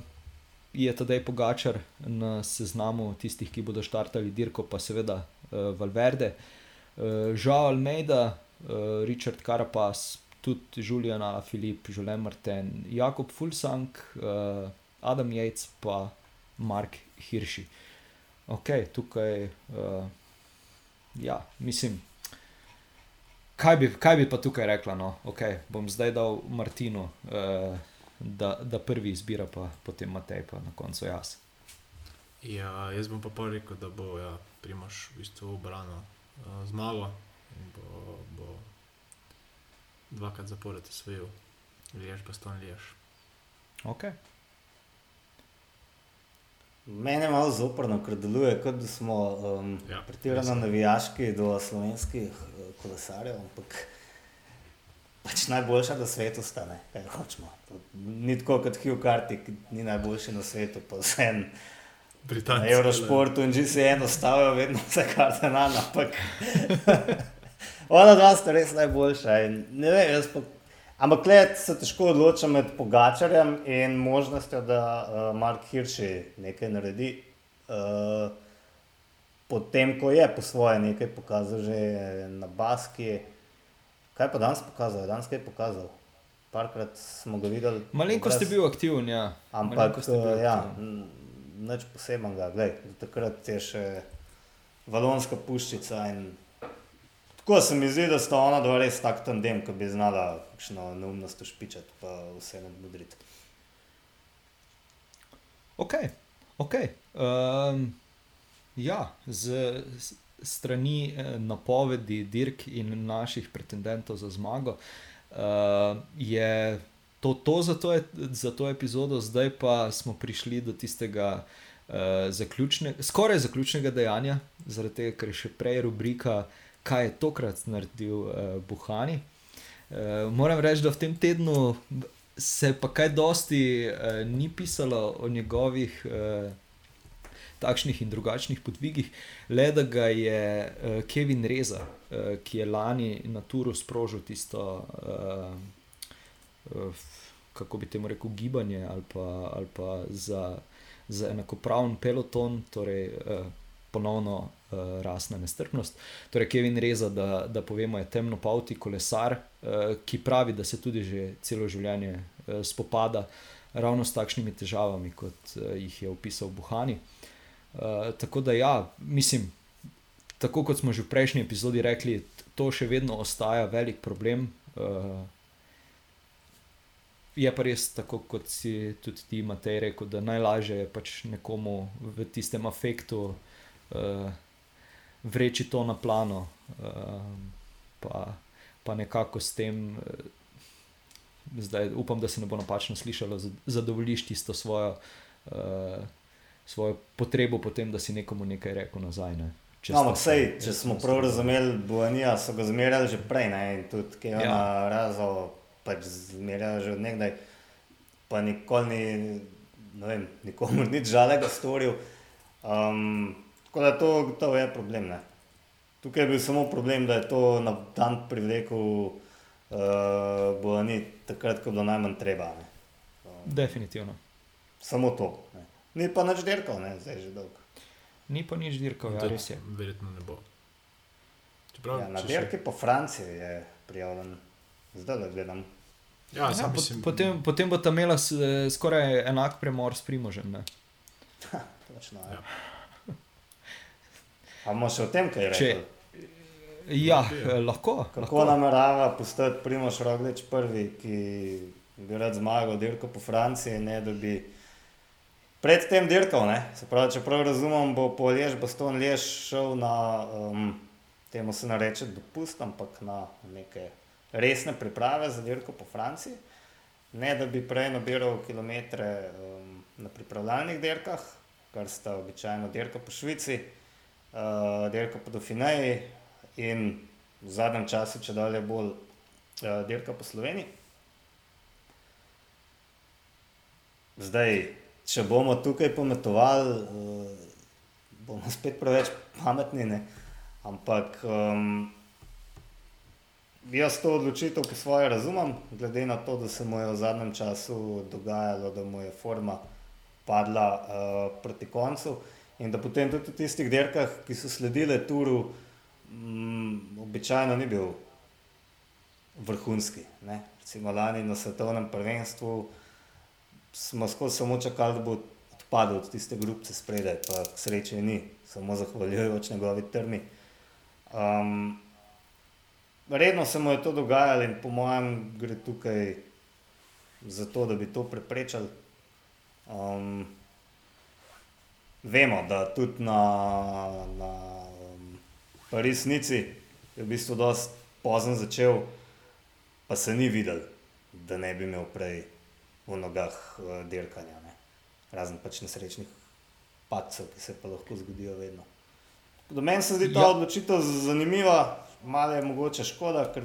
je tedaj Pogačar na seznamu tistih, ki bodo štartali dirko, pa seveda uh, Valverde, uh, Žao Almeida, uh, Richard Carapaz, tudi Julian Filip, Žulem Martin, Jakob Fulsang, uh, Adam Yates pa Mark Hirši. Ok, tukaj, uh, ja, mislim. Kaj bi, kaj bi pa tukaj rekla? No? Okay, bom zdaj dal Martinu, uh, da, da prvi izbira, pa potem Matej, pa na koncu jaz. Ja, jaz bom pa rekel, da bo ja, Primož v bistvu obrano uh, zmago in bo dvakrat zapored osvojil, Liež pa ston Liež. Okay. Mene je malo zoprno, ker deluje, kot da smo um, Ja, pretirano navijaški do slovenskih uh, kolesarjev, ampak pač najboljša na svetu sta, ne, kaj hočemo. To Ni tako kot Hugh Carty, ki ni najboljši na svetu, pa vse en na Britanci. Eurošportu in GCN ostavijo vedno vse karte na nas, ampak ona dva sta res najboljša. In Ne vem, jaz pa. Ampak le se težko odločam med Pogačarjem in možnostjo, da uh, Mark Hirši nekaj naredi. Uh, potem, ko je po svoje nekaj pokazal že na Baski, kaj pa danes pokazal? Je Danes kaj pokazal? Parkrat smo ga videli. Malenko ste brez- bil aktiven, ja. Ampak, Malenkost bil uh, ja, nič posebnega. Glej, takrat je še valonska puščica. In... Tako se mi zdi, da sta ona dva res tak tandem, ki bi znala kakšno neumnost ušpičati, pa vse nadmudriti. Ok, ok. Um, ja, z, z, strani eh, napovedi dirk in naših pretendentov za zmago, uh, je to, to za, to, za to epizodo, zdaj pa smo prišli do tistega uh, zaključne, skoraj zaključnega dejanja, zaradi tega, ker je še prej rubrika, kaj je tokrat naredil uh, Buhani. Uh, moram reči, da v tem tednu se pa kaj dosti uh, ni pisalo o njegovih. Uh, Takšnih in drugačnih podvigih, le da ga je uh, Kevin Reza, uh, ki je lani na Turu sprožil tisto uh, Eh, kako bi temu rekel, gibanje ali pa, ali pa za, za enakopraven peloton, torej eh, ponovno eh, rasna nestrpnost. Torej, Kevin Reza, da, da povemo, je temnopavti kolesar, ki pravi, da se tudi že celo življenje spopada ravno s takšnimi težavami, kot jih je opisal Buhani. Tako da, ja, mislim. Tako kot smo že v prejšnji epizodi rekli, to še vedno ostaja velik problem. Uh, je pa res tako, kot si tudi ti, Matej, rekel, da najlažje je pač nekomu v tistem afektu uh, vreči to na plano, uh, pa, pa nekako s tem, uh, zdaj upam, da se ne bo napačno slišalo, zadovoljiš tisto svojo, uh, svojo potrebo po tem, da si nekomu nekaj rekel nazaj. Ne. No, ampak, sej, če smo prav razumeli, Buenija so ga zmerjali že prej, ne? in tudi, je ja. razo pač zmerjajo že od nekdaj, pa nikoli ni, ne vem, nikomu nič žalega storil. Um, tako da to, to je problem. Ne? Tukaj je bil samo problem, da je to na dan privlekel, uh, bo ni takrat, ko bo najmanj treba. Um, Definitivno. Samo to. Ne? Ni pa nič dirkal, ne? zdaj že dolgo. Ni pa nič dirkal, ja, res je. Verjetno ne bo. Čeprav, ja, na dirki še... po Franciji je prijavljen, zdaj le gledam. Ja, ja, mislim, potem, potem bo ta imela eh, skoraj enak premor s primožem. Točno. Ja. Ampak še o tem, kaj rekel? Ja, eh, lahko. Kako lahko. namerava postati Primož Roglič prvi, ki bi rad zmagal dirko po Franciji, ne da bi predtem dirkal. Se pravi, če prav razumem, bo po Lež, Baston Lež šel na, um, temu se nareče dopust, ampak na neke resne priprave za dirko po Franciji, ne da bi prej nabiral kilometre um, na pripravljalnih dirkah, kar sta običajno dirka po Švici, uh, dirka po Dauphineji in v zadnjem času, če dalje bolj, uh, dirka po Sloveniji. Zdaj, če bomo tukaj pometovali, uh, bomo spet preveč pametni, ne? ampak um, Jaz to odločitev po svoje razumem, glede na to, da se mu je v zadnjem času dogajalo, da mu je forma padla uh, proti koncu in da potem tudi v tistih derkah, ki so sledile turu, um, običajno ni bil vrhunski. Ne? Recimo lani na svetovnem prvenstvu smo skozi samo čakali, da bo odpadel od tiste grupce spredaj, pa sreče ni, samo zahvaljujoč njegovi trmi. Um, Redno se mu je to dogajalo in po mojem gre tukaj za to, da bi to preprečili. Um, vemo, da tudi na, na resnici je v bistvu dosti pozno začel, pa se ni videl, da ne bi imel prej v nogah uh, dirkanja. Ne? Razen pač nesrečnih padcev, ki se pa lahko zgodijo vedno. Do meni se zdi ta ja. odločitev zanimiva malo je mogoče škoda, ker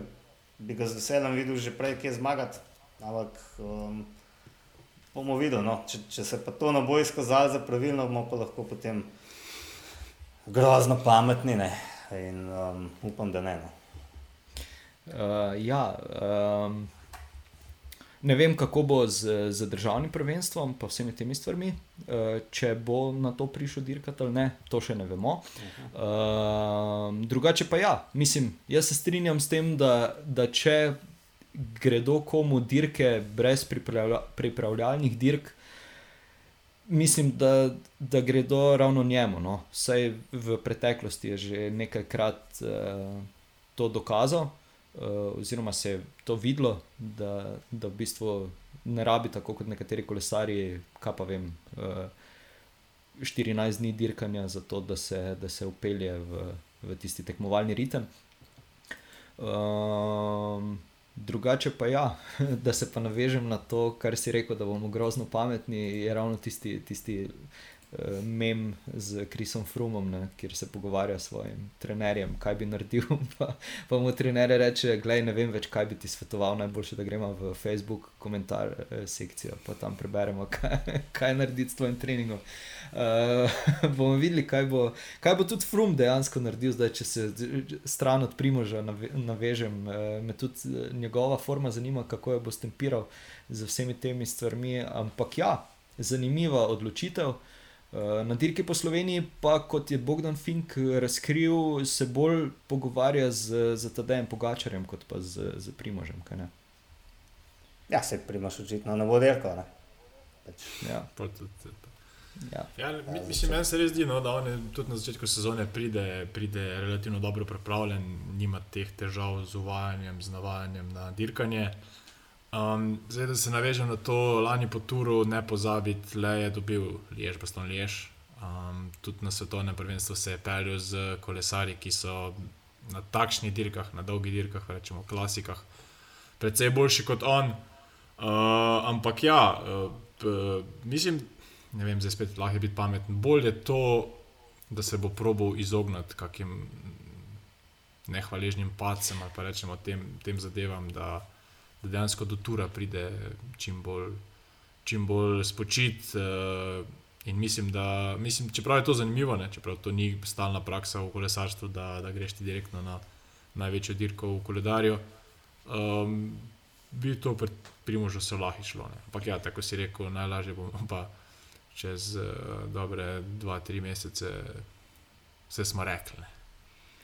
bi ga z veseljem videl že prej, ki je zmagati. Ampak um, bomo videli, no. če, če se pa to ne bo izkazalo za pravilno, bomo pa lahko potem grozno pametni ne. in um, upam, da ne. No. Uh, ja. Um... Ne vem, kako bo z, z državnim prvenstvom, pa vsemi temi stvarmi, uh, če bo na to prišel dirkat ali ne, to še ne vemo. Uh, drugače pa ja, mislim, jaz se strinjam s tem, da, da če gredo komu dirke brez pripravlja, pripravljalnih dirk, mislim, da, da gredo ravno njemu. No. Vsaj v preteklosti je že nekajkrat uh, to dokazal uh, oziroma se je to videlo, da, da v bistvu ne rabi tako kot nekateri kolesari, kaj pa vem, uh, eh, 14 dni dirkanja za to, da se, da se upelje v v tisti tekmovalni ritem. Um, drugače pa ja, da se pa navežem na to, kar si rekel, da bomo grozno pametni, je ravno tisti, tisti mem z Krisom Frumom, ne, kjer se pogovarja s svojim trenerjem, kaj bi naredil. Pa, pa mu trener reče: Glej, ne vem več, kaj bi ti svetoval, najboljše, da gremo v Facebook komentar eh, sekcijo, pa tam preberemo, kaj, kaj narediti s tvojim treningom. Uh, bomo videli, kaj bo, kaj bo tudi Frum dejansko naredil, zdaj, če se stran od Primoža nave, navežem. Uh, me tudi njegova forma zanima, kako jo bo stempiral z vsemi temi stvarmi. Ampak ja, zanimiva odločitev. Uh, na dirki po Sloveniji, pa kot je Bogdan Fink razkril, se bolj pogovarja z, z Tadejem Pogačarjem, kot pa z, z Primožem. Ja, se Primož očitno ne bo dirkal. Pač. Ja. Ja. Ja, mislim, meni se res zdi, no, da on tudi na začetku sezone pride, pride relativno dobro pripravljen, nima teh težav z uvajanjem, z navajanjem na dirkanje. Um, zdaj, da se navežem na to, lani po turu, ne pozabiti, le je dobil Liež, pa ston Liež. Um, tudi na svetovnem prvenstvu se je peljal z kolesari, ki so na takšnih dirkah, na dolgih dirkah, rečemo klasikah, precej boljši kot on. Uh, ampak ja, uh, mislim, ne vem, zdaj spet lahko je biti pameten. Bolje je to, da se bo probal izogniti kakim nehvaležnim pacem ali pa rečemo tem, tem zadevam, da dejansko do tura pride čim bolj, čim bolj spočit. Uh, In mislim, da, mislim, čeprav je to zanimivo, ne, čeprav to ni stalna praksa v kolesarstvu, da, da greš ti direktno na največjo dirko v koledarju, um, bi to pri Primožu se lahko šlo. Ne. Ampak ja, tako si rekel, najlažje bomo pa čez uh, dobre dva, tri mesece, vse smo rekli. Ne.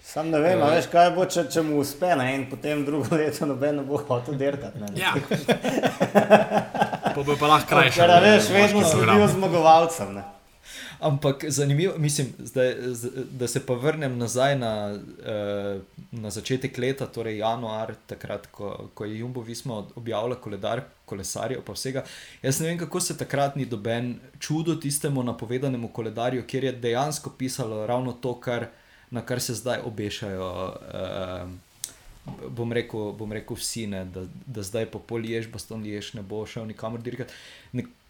Sam ne vem, uh, veš, kaj bo, če, če mu uspe ne, in potem drugo leto noben bo hotel dirkati. Ja. pa bo pa lahko krajši. Ker veš, vedno sledijo zmagovalcem. Ne. Ampak zanimivo, mislim, zdaj, da se pa vrnem nazaj na, uh, na začetek leta, torej januar, takrat, ko, ko je Jumbo Visma objavila koledar kolesarjev, pa vsega. Jaz ne vem, kako se takrat ni doben čudo tistemu napovedanemu koledarju, kjer je dejansko pisalo ravno to, kar, na kar se zdaj obešajo. Uh, bom, rekel, bom rekel vsi, ne, da, da zdaj po poljež, baston jež, ne bo šel nikamor dirkati.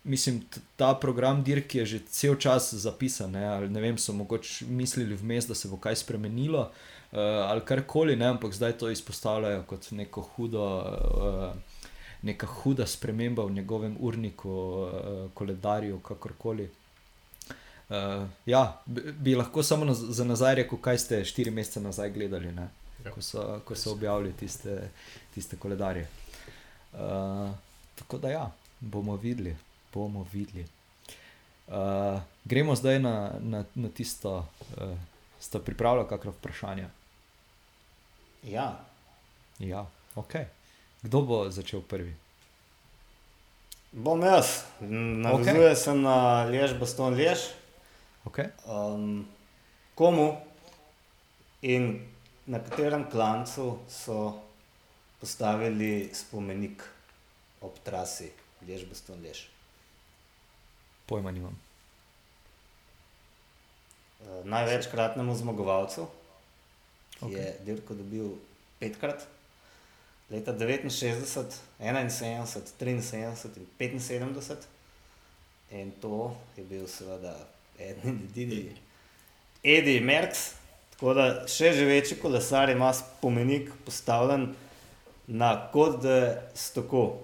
Mislim, ta program dirk je že cel čas zapisan. Ne, ne vem, so mogoče mislili vmes, da se bo kaj spremenilo uh, ali karkoli, ne, ampak zdaj to izpostavljajo kot neko hudo. Uh, neka huda sprememba v njegovem urniku, uh, koledarju, kakorkoli. Uh, ja, bi lahko samo na, za nazaj rekel, kaj ste štiri mesece nazaj gledali, ja. ko, so, ko so objavili tiste, tiste koledarje. Uh, tako da, ja, bomo videli. Bomo videli. Uh, gremo zdaj na, na, na tisto, uh, sta pripravljena, kakšno vprašanje. Ja. ja, ok. Kdo bo začel prvi? Bom jaz, navezuje okay. se na lež, baston lež. Okay. Um, komu in na katerem klancu so postavili spomenik ob trasi lež, baston lež? Pojma nimam. Uh, največkratnemu zmagovalcu, ki okay. je dirko dobil petkrat leta 69, 71, 73 in 75. In to je bil seveda eden edini Edi Merks. Tako da še že večji kolesar ima spomenik postavljen na da je stoko.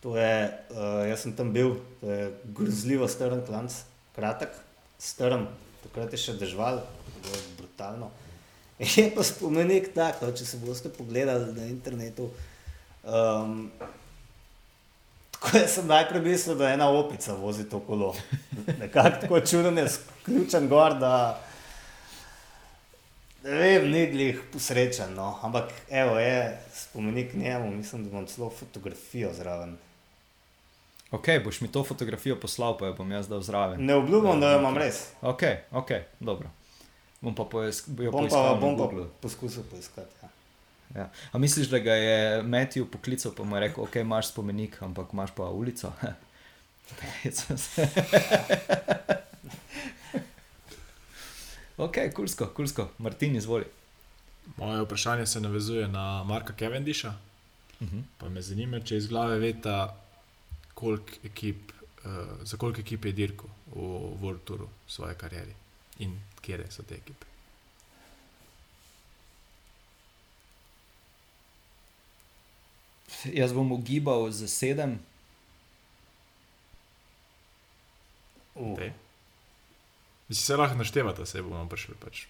To je, uh, jaz sem tam bil, to je grozljivo strm klanc, kratek, strm, takrat je še držal, brutalno. Je pa spomenik tak, no, če se boste pogledali na internetu. Um, tako da sem najprej mislil, da je ena opica vozi to kolo. Nekako tako čudno je, sključen gor, da ne vem, ni glih posrečen. No. Ampak evo je spomenik njemu, mislim, da imam celo fotografijo zraven. Ok, boš mi to fotografijo poslal, pa jo bom jaz dal zraven. Ne obljubim, da jo imam res. Ok, ok, dobro. Bom pa, poisk bom pa, bom pa poskusil poiskati. Ja. Ja. A misliš, da ga je Matthew poklical, pa mu je rekel, ok, imaš spomenik, ampak imaš pa ulico? Ok, kulsko, kulsko. Martin, izvoli. Moje vprašanje se navezuje na Marka Cavendisha. Uh -huh. Pa me zanima, če iz glave veste, koliko ekip, uh, za koliko ekip je dirkal v World Touru v svoji karieri in kje so te ekipe. Jaz bom ugibal za sedem. Uh. Mislim, se lahko naštevate, se bomo prišli. Pač.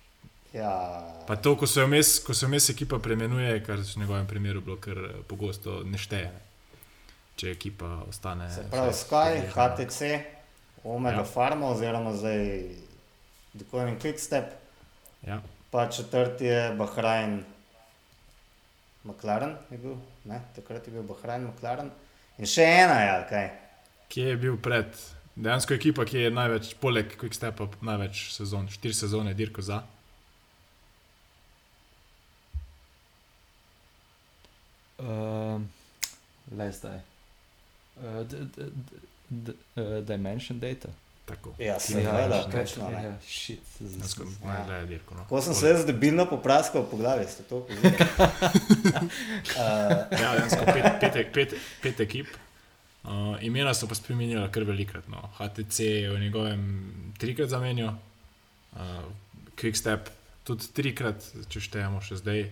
ja, Pa to, ko se vmes, ko se vmes ekipa premenuje, kar se v njegovem primeru bilo kar eh, pogosto ne šteje. ne. Če ekipa ostane. se pravi Sky. HTC, Omega Ja. ja. Pharma oziroma zdaj Decoin Quickstep, Ja. pa četrti je Bahrain, McLaren je bil, ne, takrat je bil Bahrain, McLaren. In še ena je, ali kaj. Kje je bil pred? Dejansko ekipa, ki je največ, poleg Quickstepa, največ sezon, štiri sezone dirko za. Uh, Le zdaj. Uh, dimension data. Tako. Ja, seveda, ne ja, veš, točno, ne. ja, shit. z- Dejansko z- ne gleda dirko. No. Ko sem se jaz debilno popraskal po glavi, ste to povedali. uh, Ja, dejansko pet, pet, pet, pet ekip. Uh, imena so pa spremenila kar velikrat. No. HTC je v njegovem trikrat zamenjal, uh, Quickstep tudi trikrat, če štejemo še zdaj.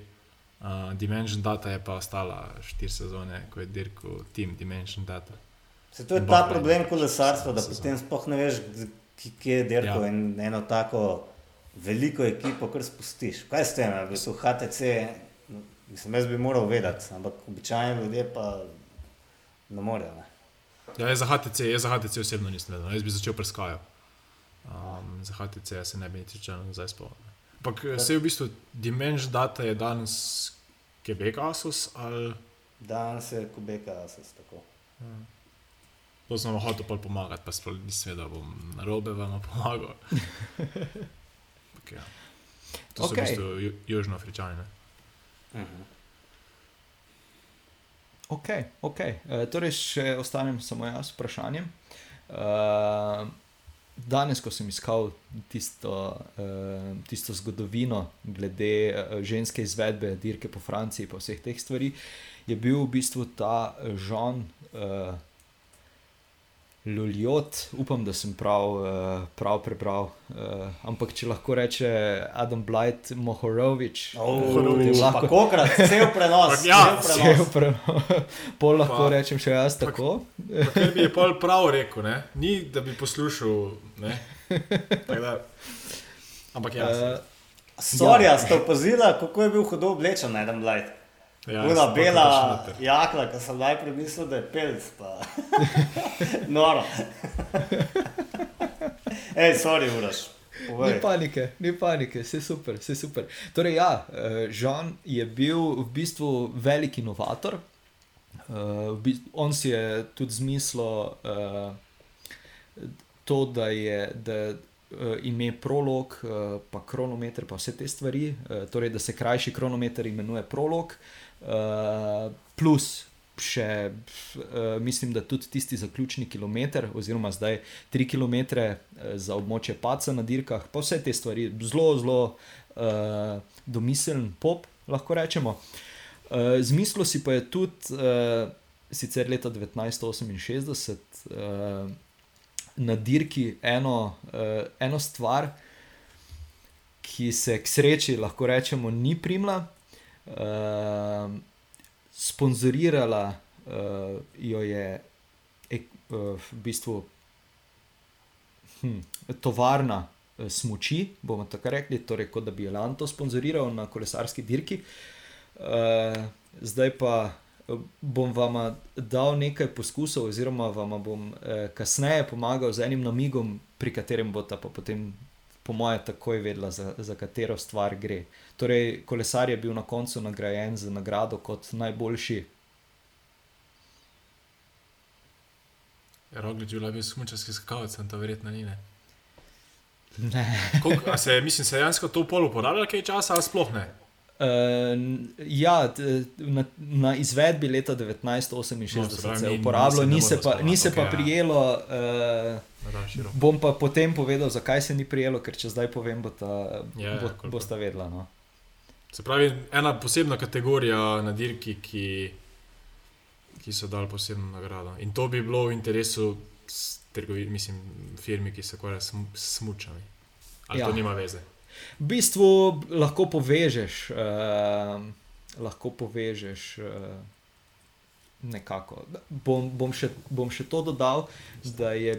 Uh, Dimension Data je pa ostala štiri sezone, ko je dirkal Team Dimension Data. Se to je ta problem kolesarstva, da potem sploh ne veš, kje je dirko Ja. ja. in eno tako veliko ekipo kar spustiš. Kaj s tem, v bistvu HTC, no, mislim, jaz bi moral vedeti, ampak običajni ljudje pa ne morejo. Ne. Ja, jaz za HTC, jaz za HTC osebno nisem vedel, jaz bi začel preskajati. Um, za HTC se ne bi niti če nazaj spomnil. Ampak vse je v bistvu Dimension Data je danes Quebec Asus ali Danes je kubeka, ases tako. To sem vam hotel pol pomagati, pa sploh nisem vedel, da bom na robe vam pomagal. Okay, ja. To so Okej. v bistvu ju- južnoafričani. ne. Mhm. Ok, ok. Uh, torej, še ostanem samo jaz s vprašanjem. Uh, danes, ko sem iskal tisto, uh, tisto zgodovino glede uh, ženske izvedbe dirke po Franciji, pa vseh teh stvari, je bil v bistvu ta Žan uh, Luljot, upam, da sem prav, uh, prav prebral. Uh, ampak če lahko reče Adam Blight Mohorovič, Mohorovič. potem Pa kokrat, cel prenos. Ampak ja, cel Vse prenos. upravno. Pol lahko Pa- rečem še jaz tako. Pa Ker bi je pol prav rekel, ne? ni da bi poslušal. ne. Tako Da, ampak ja, Uh, Storja, ste opazila, kako je bil hudo oblečen, Adam Blight. Ja, Una bela jakla, ki sem najprej mislil, da je pelc. Pa. Noro. Ej, sorry, uraš. Ni Povej. panike, ni panike, vse super, vse super. Torej, ja, eh, Žan je bil v bistvu velik inovator. Uh, v bistvu, on si je tudi zmislil uh, to, da je da, uh, ime prolog, uh, pa kronometer, pa vse te stvari. Uh, torej, da se krajši kronometer imenuje prolog, uh, plus še, uh, mislim, da tudi tisti zaključni kilometr, oziroma zdaj 3 km za območje Paca na dirkah, pa vse te stvari, zelo, zelo uh, domiseln pop, lahko rečemo. Uh, Zmislil si pa je tudi, uh, sicer leta 1968, uh, na dirki eno, uh, eno stvar, ki se k sreči, lahko rečemo, ni primla. Uh, sponzorirala uh, jo je ek, uh, v bistvu hm, tovarna uh, smoči, bomo tako rekli, torej kot da bi Elanto sponzoriral na kolesarski dirki. Uh, zdaj pa eh, bom vam dal nekaj poskusov, oziroma vam bom uh, kasneje pomagal z enim namigom, pri katerem bo ta pa potem. Po mojem, takoj vedela, za, za katero stvar gre. Torej, kolesar je bil na koncu nagrajen z nagrado kot najboljši Roglič je bil smučarski skakalec, to verjetno ni. Ne? Ne. Koliko, a se, mislim, se je dejansko to pol uporabljalo kaj časa, ali sploh ne? Uh, ja, na, na izvedbi leta No, 1968 se pravi, se je uporabljalo, ni ni se pa, ni se pa spomniti, okej, ja. prijelo. Uh, bom pa potem povedal, zakaj se ni prijelo, ker če zdaj povem, bo ta, Ja, ja, bo, koliko. boste vedela. No. Se pravi, ena posebna kategorija na dirki, ki, ki so dali posebno nagrado. In to bi bilo v interesu s trgovi, mislim, firmi, ki se ukvarja s sm- s smučami. Ali. Ja. to nima veze? V bistvu lahko povežeš, uh, lahko povežeš uh, nekako. Bom, bom, še, bom še to dodal, da je,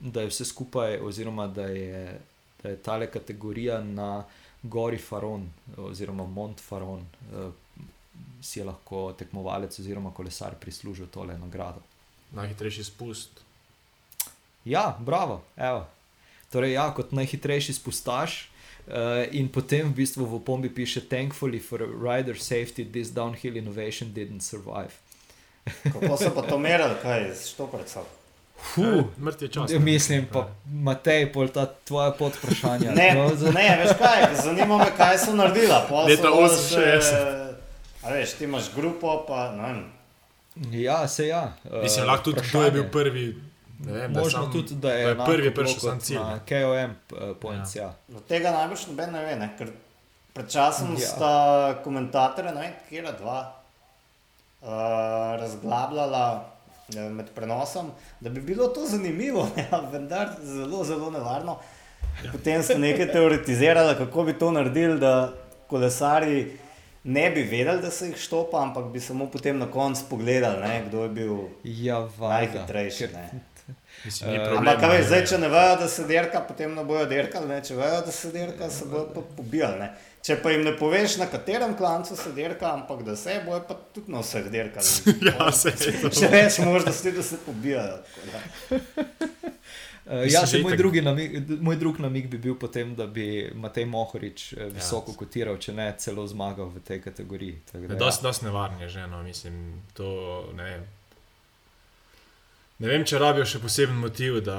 da je vse skupaj, oziroma da je, da je tale kategorija na Gori Faron, oziroma Mont Faron, uh, si je lahko tekmovalec oziroma kolesar prislužil tole nagrado. Najhitrejši spust. Ja, bravo, evo. Torej, ja, kot najhitrejši spustaš. Uh, in potem v bistvu v opombi piše: Thankfully for rider safety, this downhill innovation didn't survive. Kako so pa to merili, kaj s štoprcem? Huh, Mrtvi čas. Ja, mislim pa, Matej, pol ta tvoja pod vprašanja. Ne, No, za- ne, veš kaj, zanima me, kaj so naredila. Pol Leta dol 68. še- A veš, ti imaš grupo, pa ne vem. Ja, se ja. Uh, Mislim, lahko tudi kdo je bil prvi. Ne vem, Možno sam, tudi, da je, da je prvi prišel sam cilj. KOM uh, points, ja. ja. Do tega najbrž noben ne ve, ne? ker pred časom Ja. sta komentatorja, ne vem, kje dva, uh, razglabljala eh, med prenosom, da bi bilo to zanimivo, ja, vendar zelo, zelo nevarno. Ja. Potem ste nekaj teoretizirali, kako bi to naredili, da kolesari ne bi vedeli, da se jih štopa, ampak bi samo potem na koncu pogledali, ne, kdo je bil Ja, valjda, najhitrejši. ker- ne. Mislim, Eh, problema. Ampak, a veš, zdaj, če ne vejo, da se dirka, potem ne bojo dirkali, ne? če vejo, da se dirka, se bojo pa pobijali. Ne? Če pa jim ne poveš, na katerem klancu se dirka, ampak da se bojo pa tudi na vseh dirkali. Ja, se je. Še več možnosti, da se pobijajo. da. Uh, ja, se moj, drugi namig, moj drug namig bi bil potem, da bi Matej Mohorič eh, visoko Ja. kotiral, če ne celo zmagal v tej kategoriji. tako da ja. Dost, dost nevarno je že, no, mislim, to ne vem. Ne vem, če rabijo še poseben motiv, da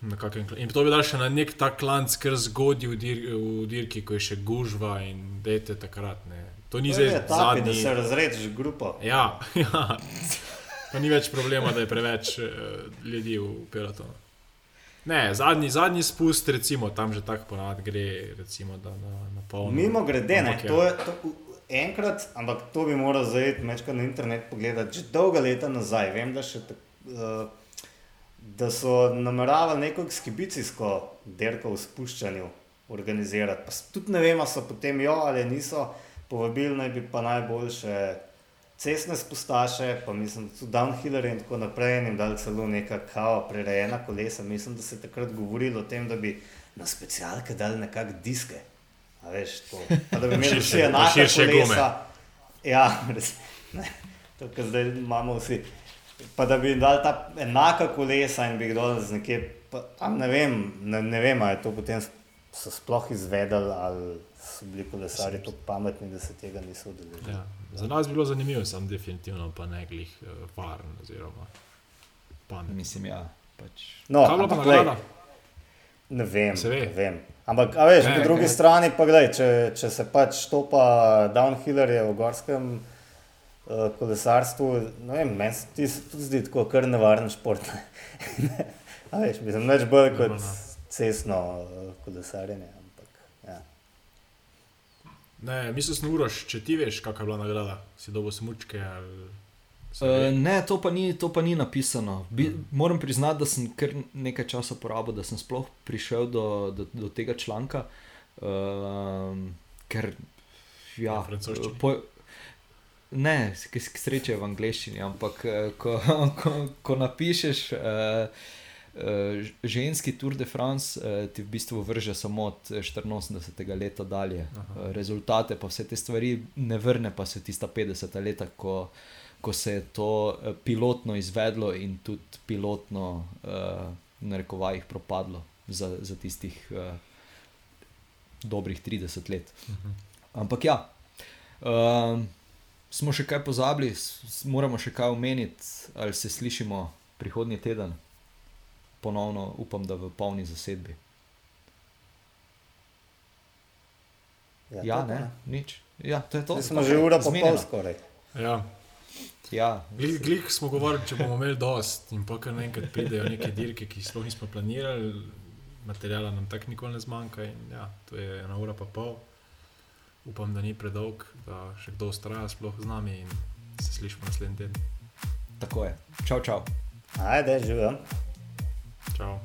na kakem In to bi dal še na nek tak klanc, ker zgodi v, dir, v dirki, ko je še gužva in dete takrat. Ne. To ni To zdaj da zadnji. se razrediš grupo. Ja, ja. Pa ni več problema, da je preveč uh, ljudi v pelotonu. Ne, zadnji, zadnji spust, recimo, tam že tako ponavadi gre, recimo, da na, na polno. Mimo grede, ne, Ampak ja. to je to, enkrat, ampak to bi moral zajeti mečka na internet pogledati, že dolga leta nazaj. Vem, da, še, tak- eh, da so nameravali neko ekskibicijsko dirko v spuščanju organizirati. Pa tudi ne vem, so potem jo ali niso povabili, naj bi pa najboljše cestne spustaše, pa mislim, tudi downhillere in tako naprej, in jim dali celo neka kao prirejena kolesa. Mislim, da se je takrat govorilo o tem, da bi na specialke dali nekak diske. A veš, to. Pa da bi imeli vsi enake širše gume. kolesa. Ja, res. Ne, to, kar zdaj imamo vsi. Pa da bi jim dali ta enaka kolesa in bi jih dol z nekje, pa, a ne vem, ne, ne vem, ali je to potem so sploh izvedeli, ali so bili kolesari tako pametni, da se tega niso udeležili. Ja. Za nas bi bilo zanimivo, sam definitivno pa ne glih uh, varen oziroma pamet. Mislim, ja. Pač. No, Kaj je bila pa ampak, glej, nagrada? Ne vem, ne vem. Ampak, a veš, Ne, po drugi kaj- strani pa gledaj, če, če se pač topa downhillerje v gorskem kolesarstvu, ne vem, meni se ti tudi zdi tako kar nevaren šport. a veš, mislim, neč bolj kot Normalno. cestno uh, kolesarjenje. Ampak, ja. Ne, mislim, da uroš, če ti veš, kakšna je bila nagrada, si dobo smučke ali. Uh, ve? ne, to pa, ni, to pa ni napisano. Bi, moram priznati, da sem kar nekaj časa porabil, da sem sploh prišel do, do, do tega članka. Um, ker, ja, po, ne, k, k sreče v angleščini, ampak eh, ko, ko, ko napišeš uh, uh, ženski Tour de France, uh, ti v bistvu vrže samo od 84. leta dalje. Aha. Uh, rezultate pa vse te stvari ne vrne, pa se tista 50. leta, ko ko se je to pilotno izvedlo in tudi pilotno, uh, na rekovajih, propadlo za, za tistih uh, dobrih 30 let. Mhm. Ampak ja, um, smo še kaj pozabili, moramo še kaj omeniti, ali se slišimo prihodnji teden, ponovno upam, da v polni zasedbi. Ja, to pa ne, nič. Ja, to je to. Zdaj smo že ura pa pol skoraj. Ja. Ja, Glih, glih smo govorili, če bomo imeli dost in pa kar naenkrat pridejo neke dirke, ki sploh nismo planirali, materijala nam tako nikoli ne zmanjka in ja, to je ena ura pa pol. Upam, da ni predolg, da še kdo ustraja sploh z nami in se slišimo naslednji teden. tako je. Čau, čau. Ajde, živim. Čau.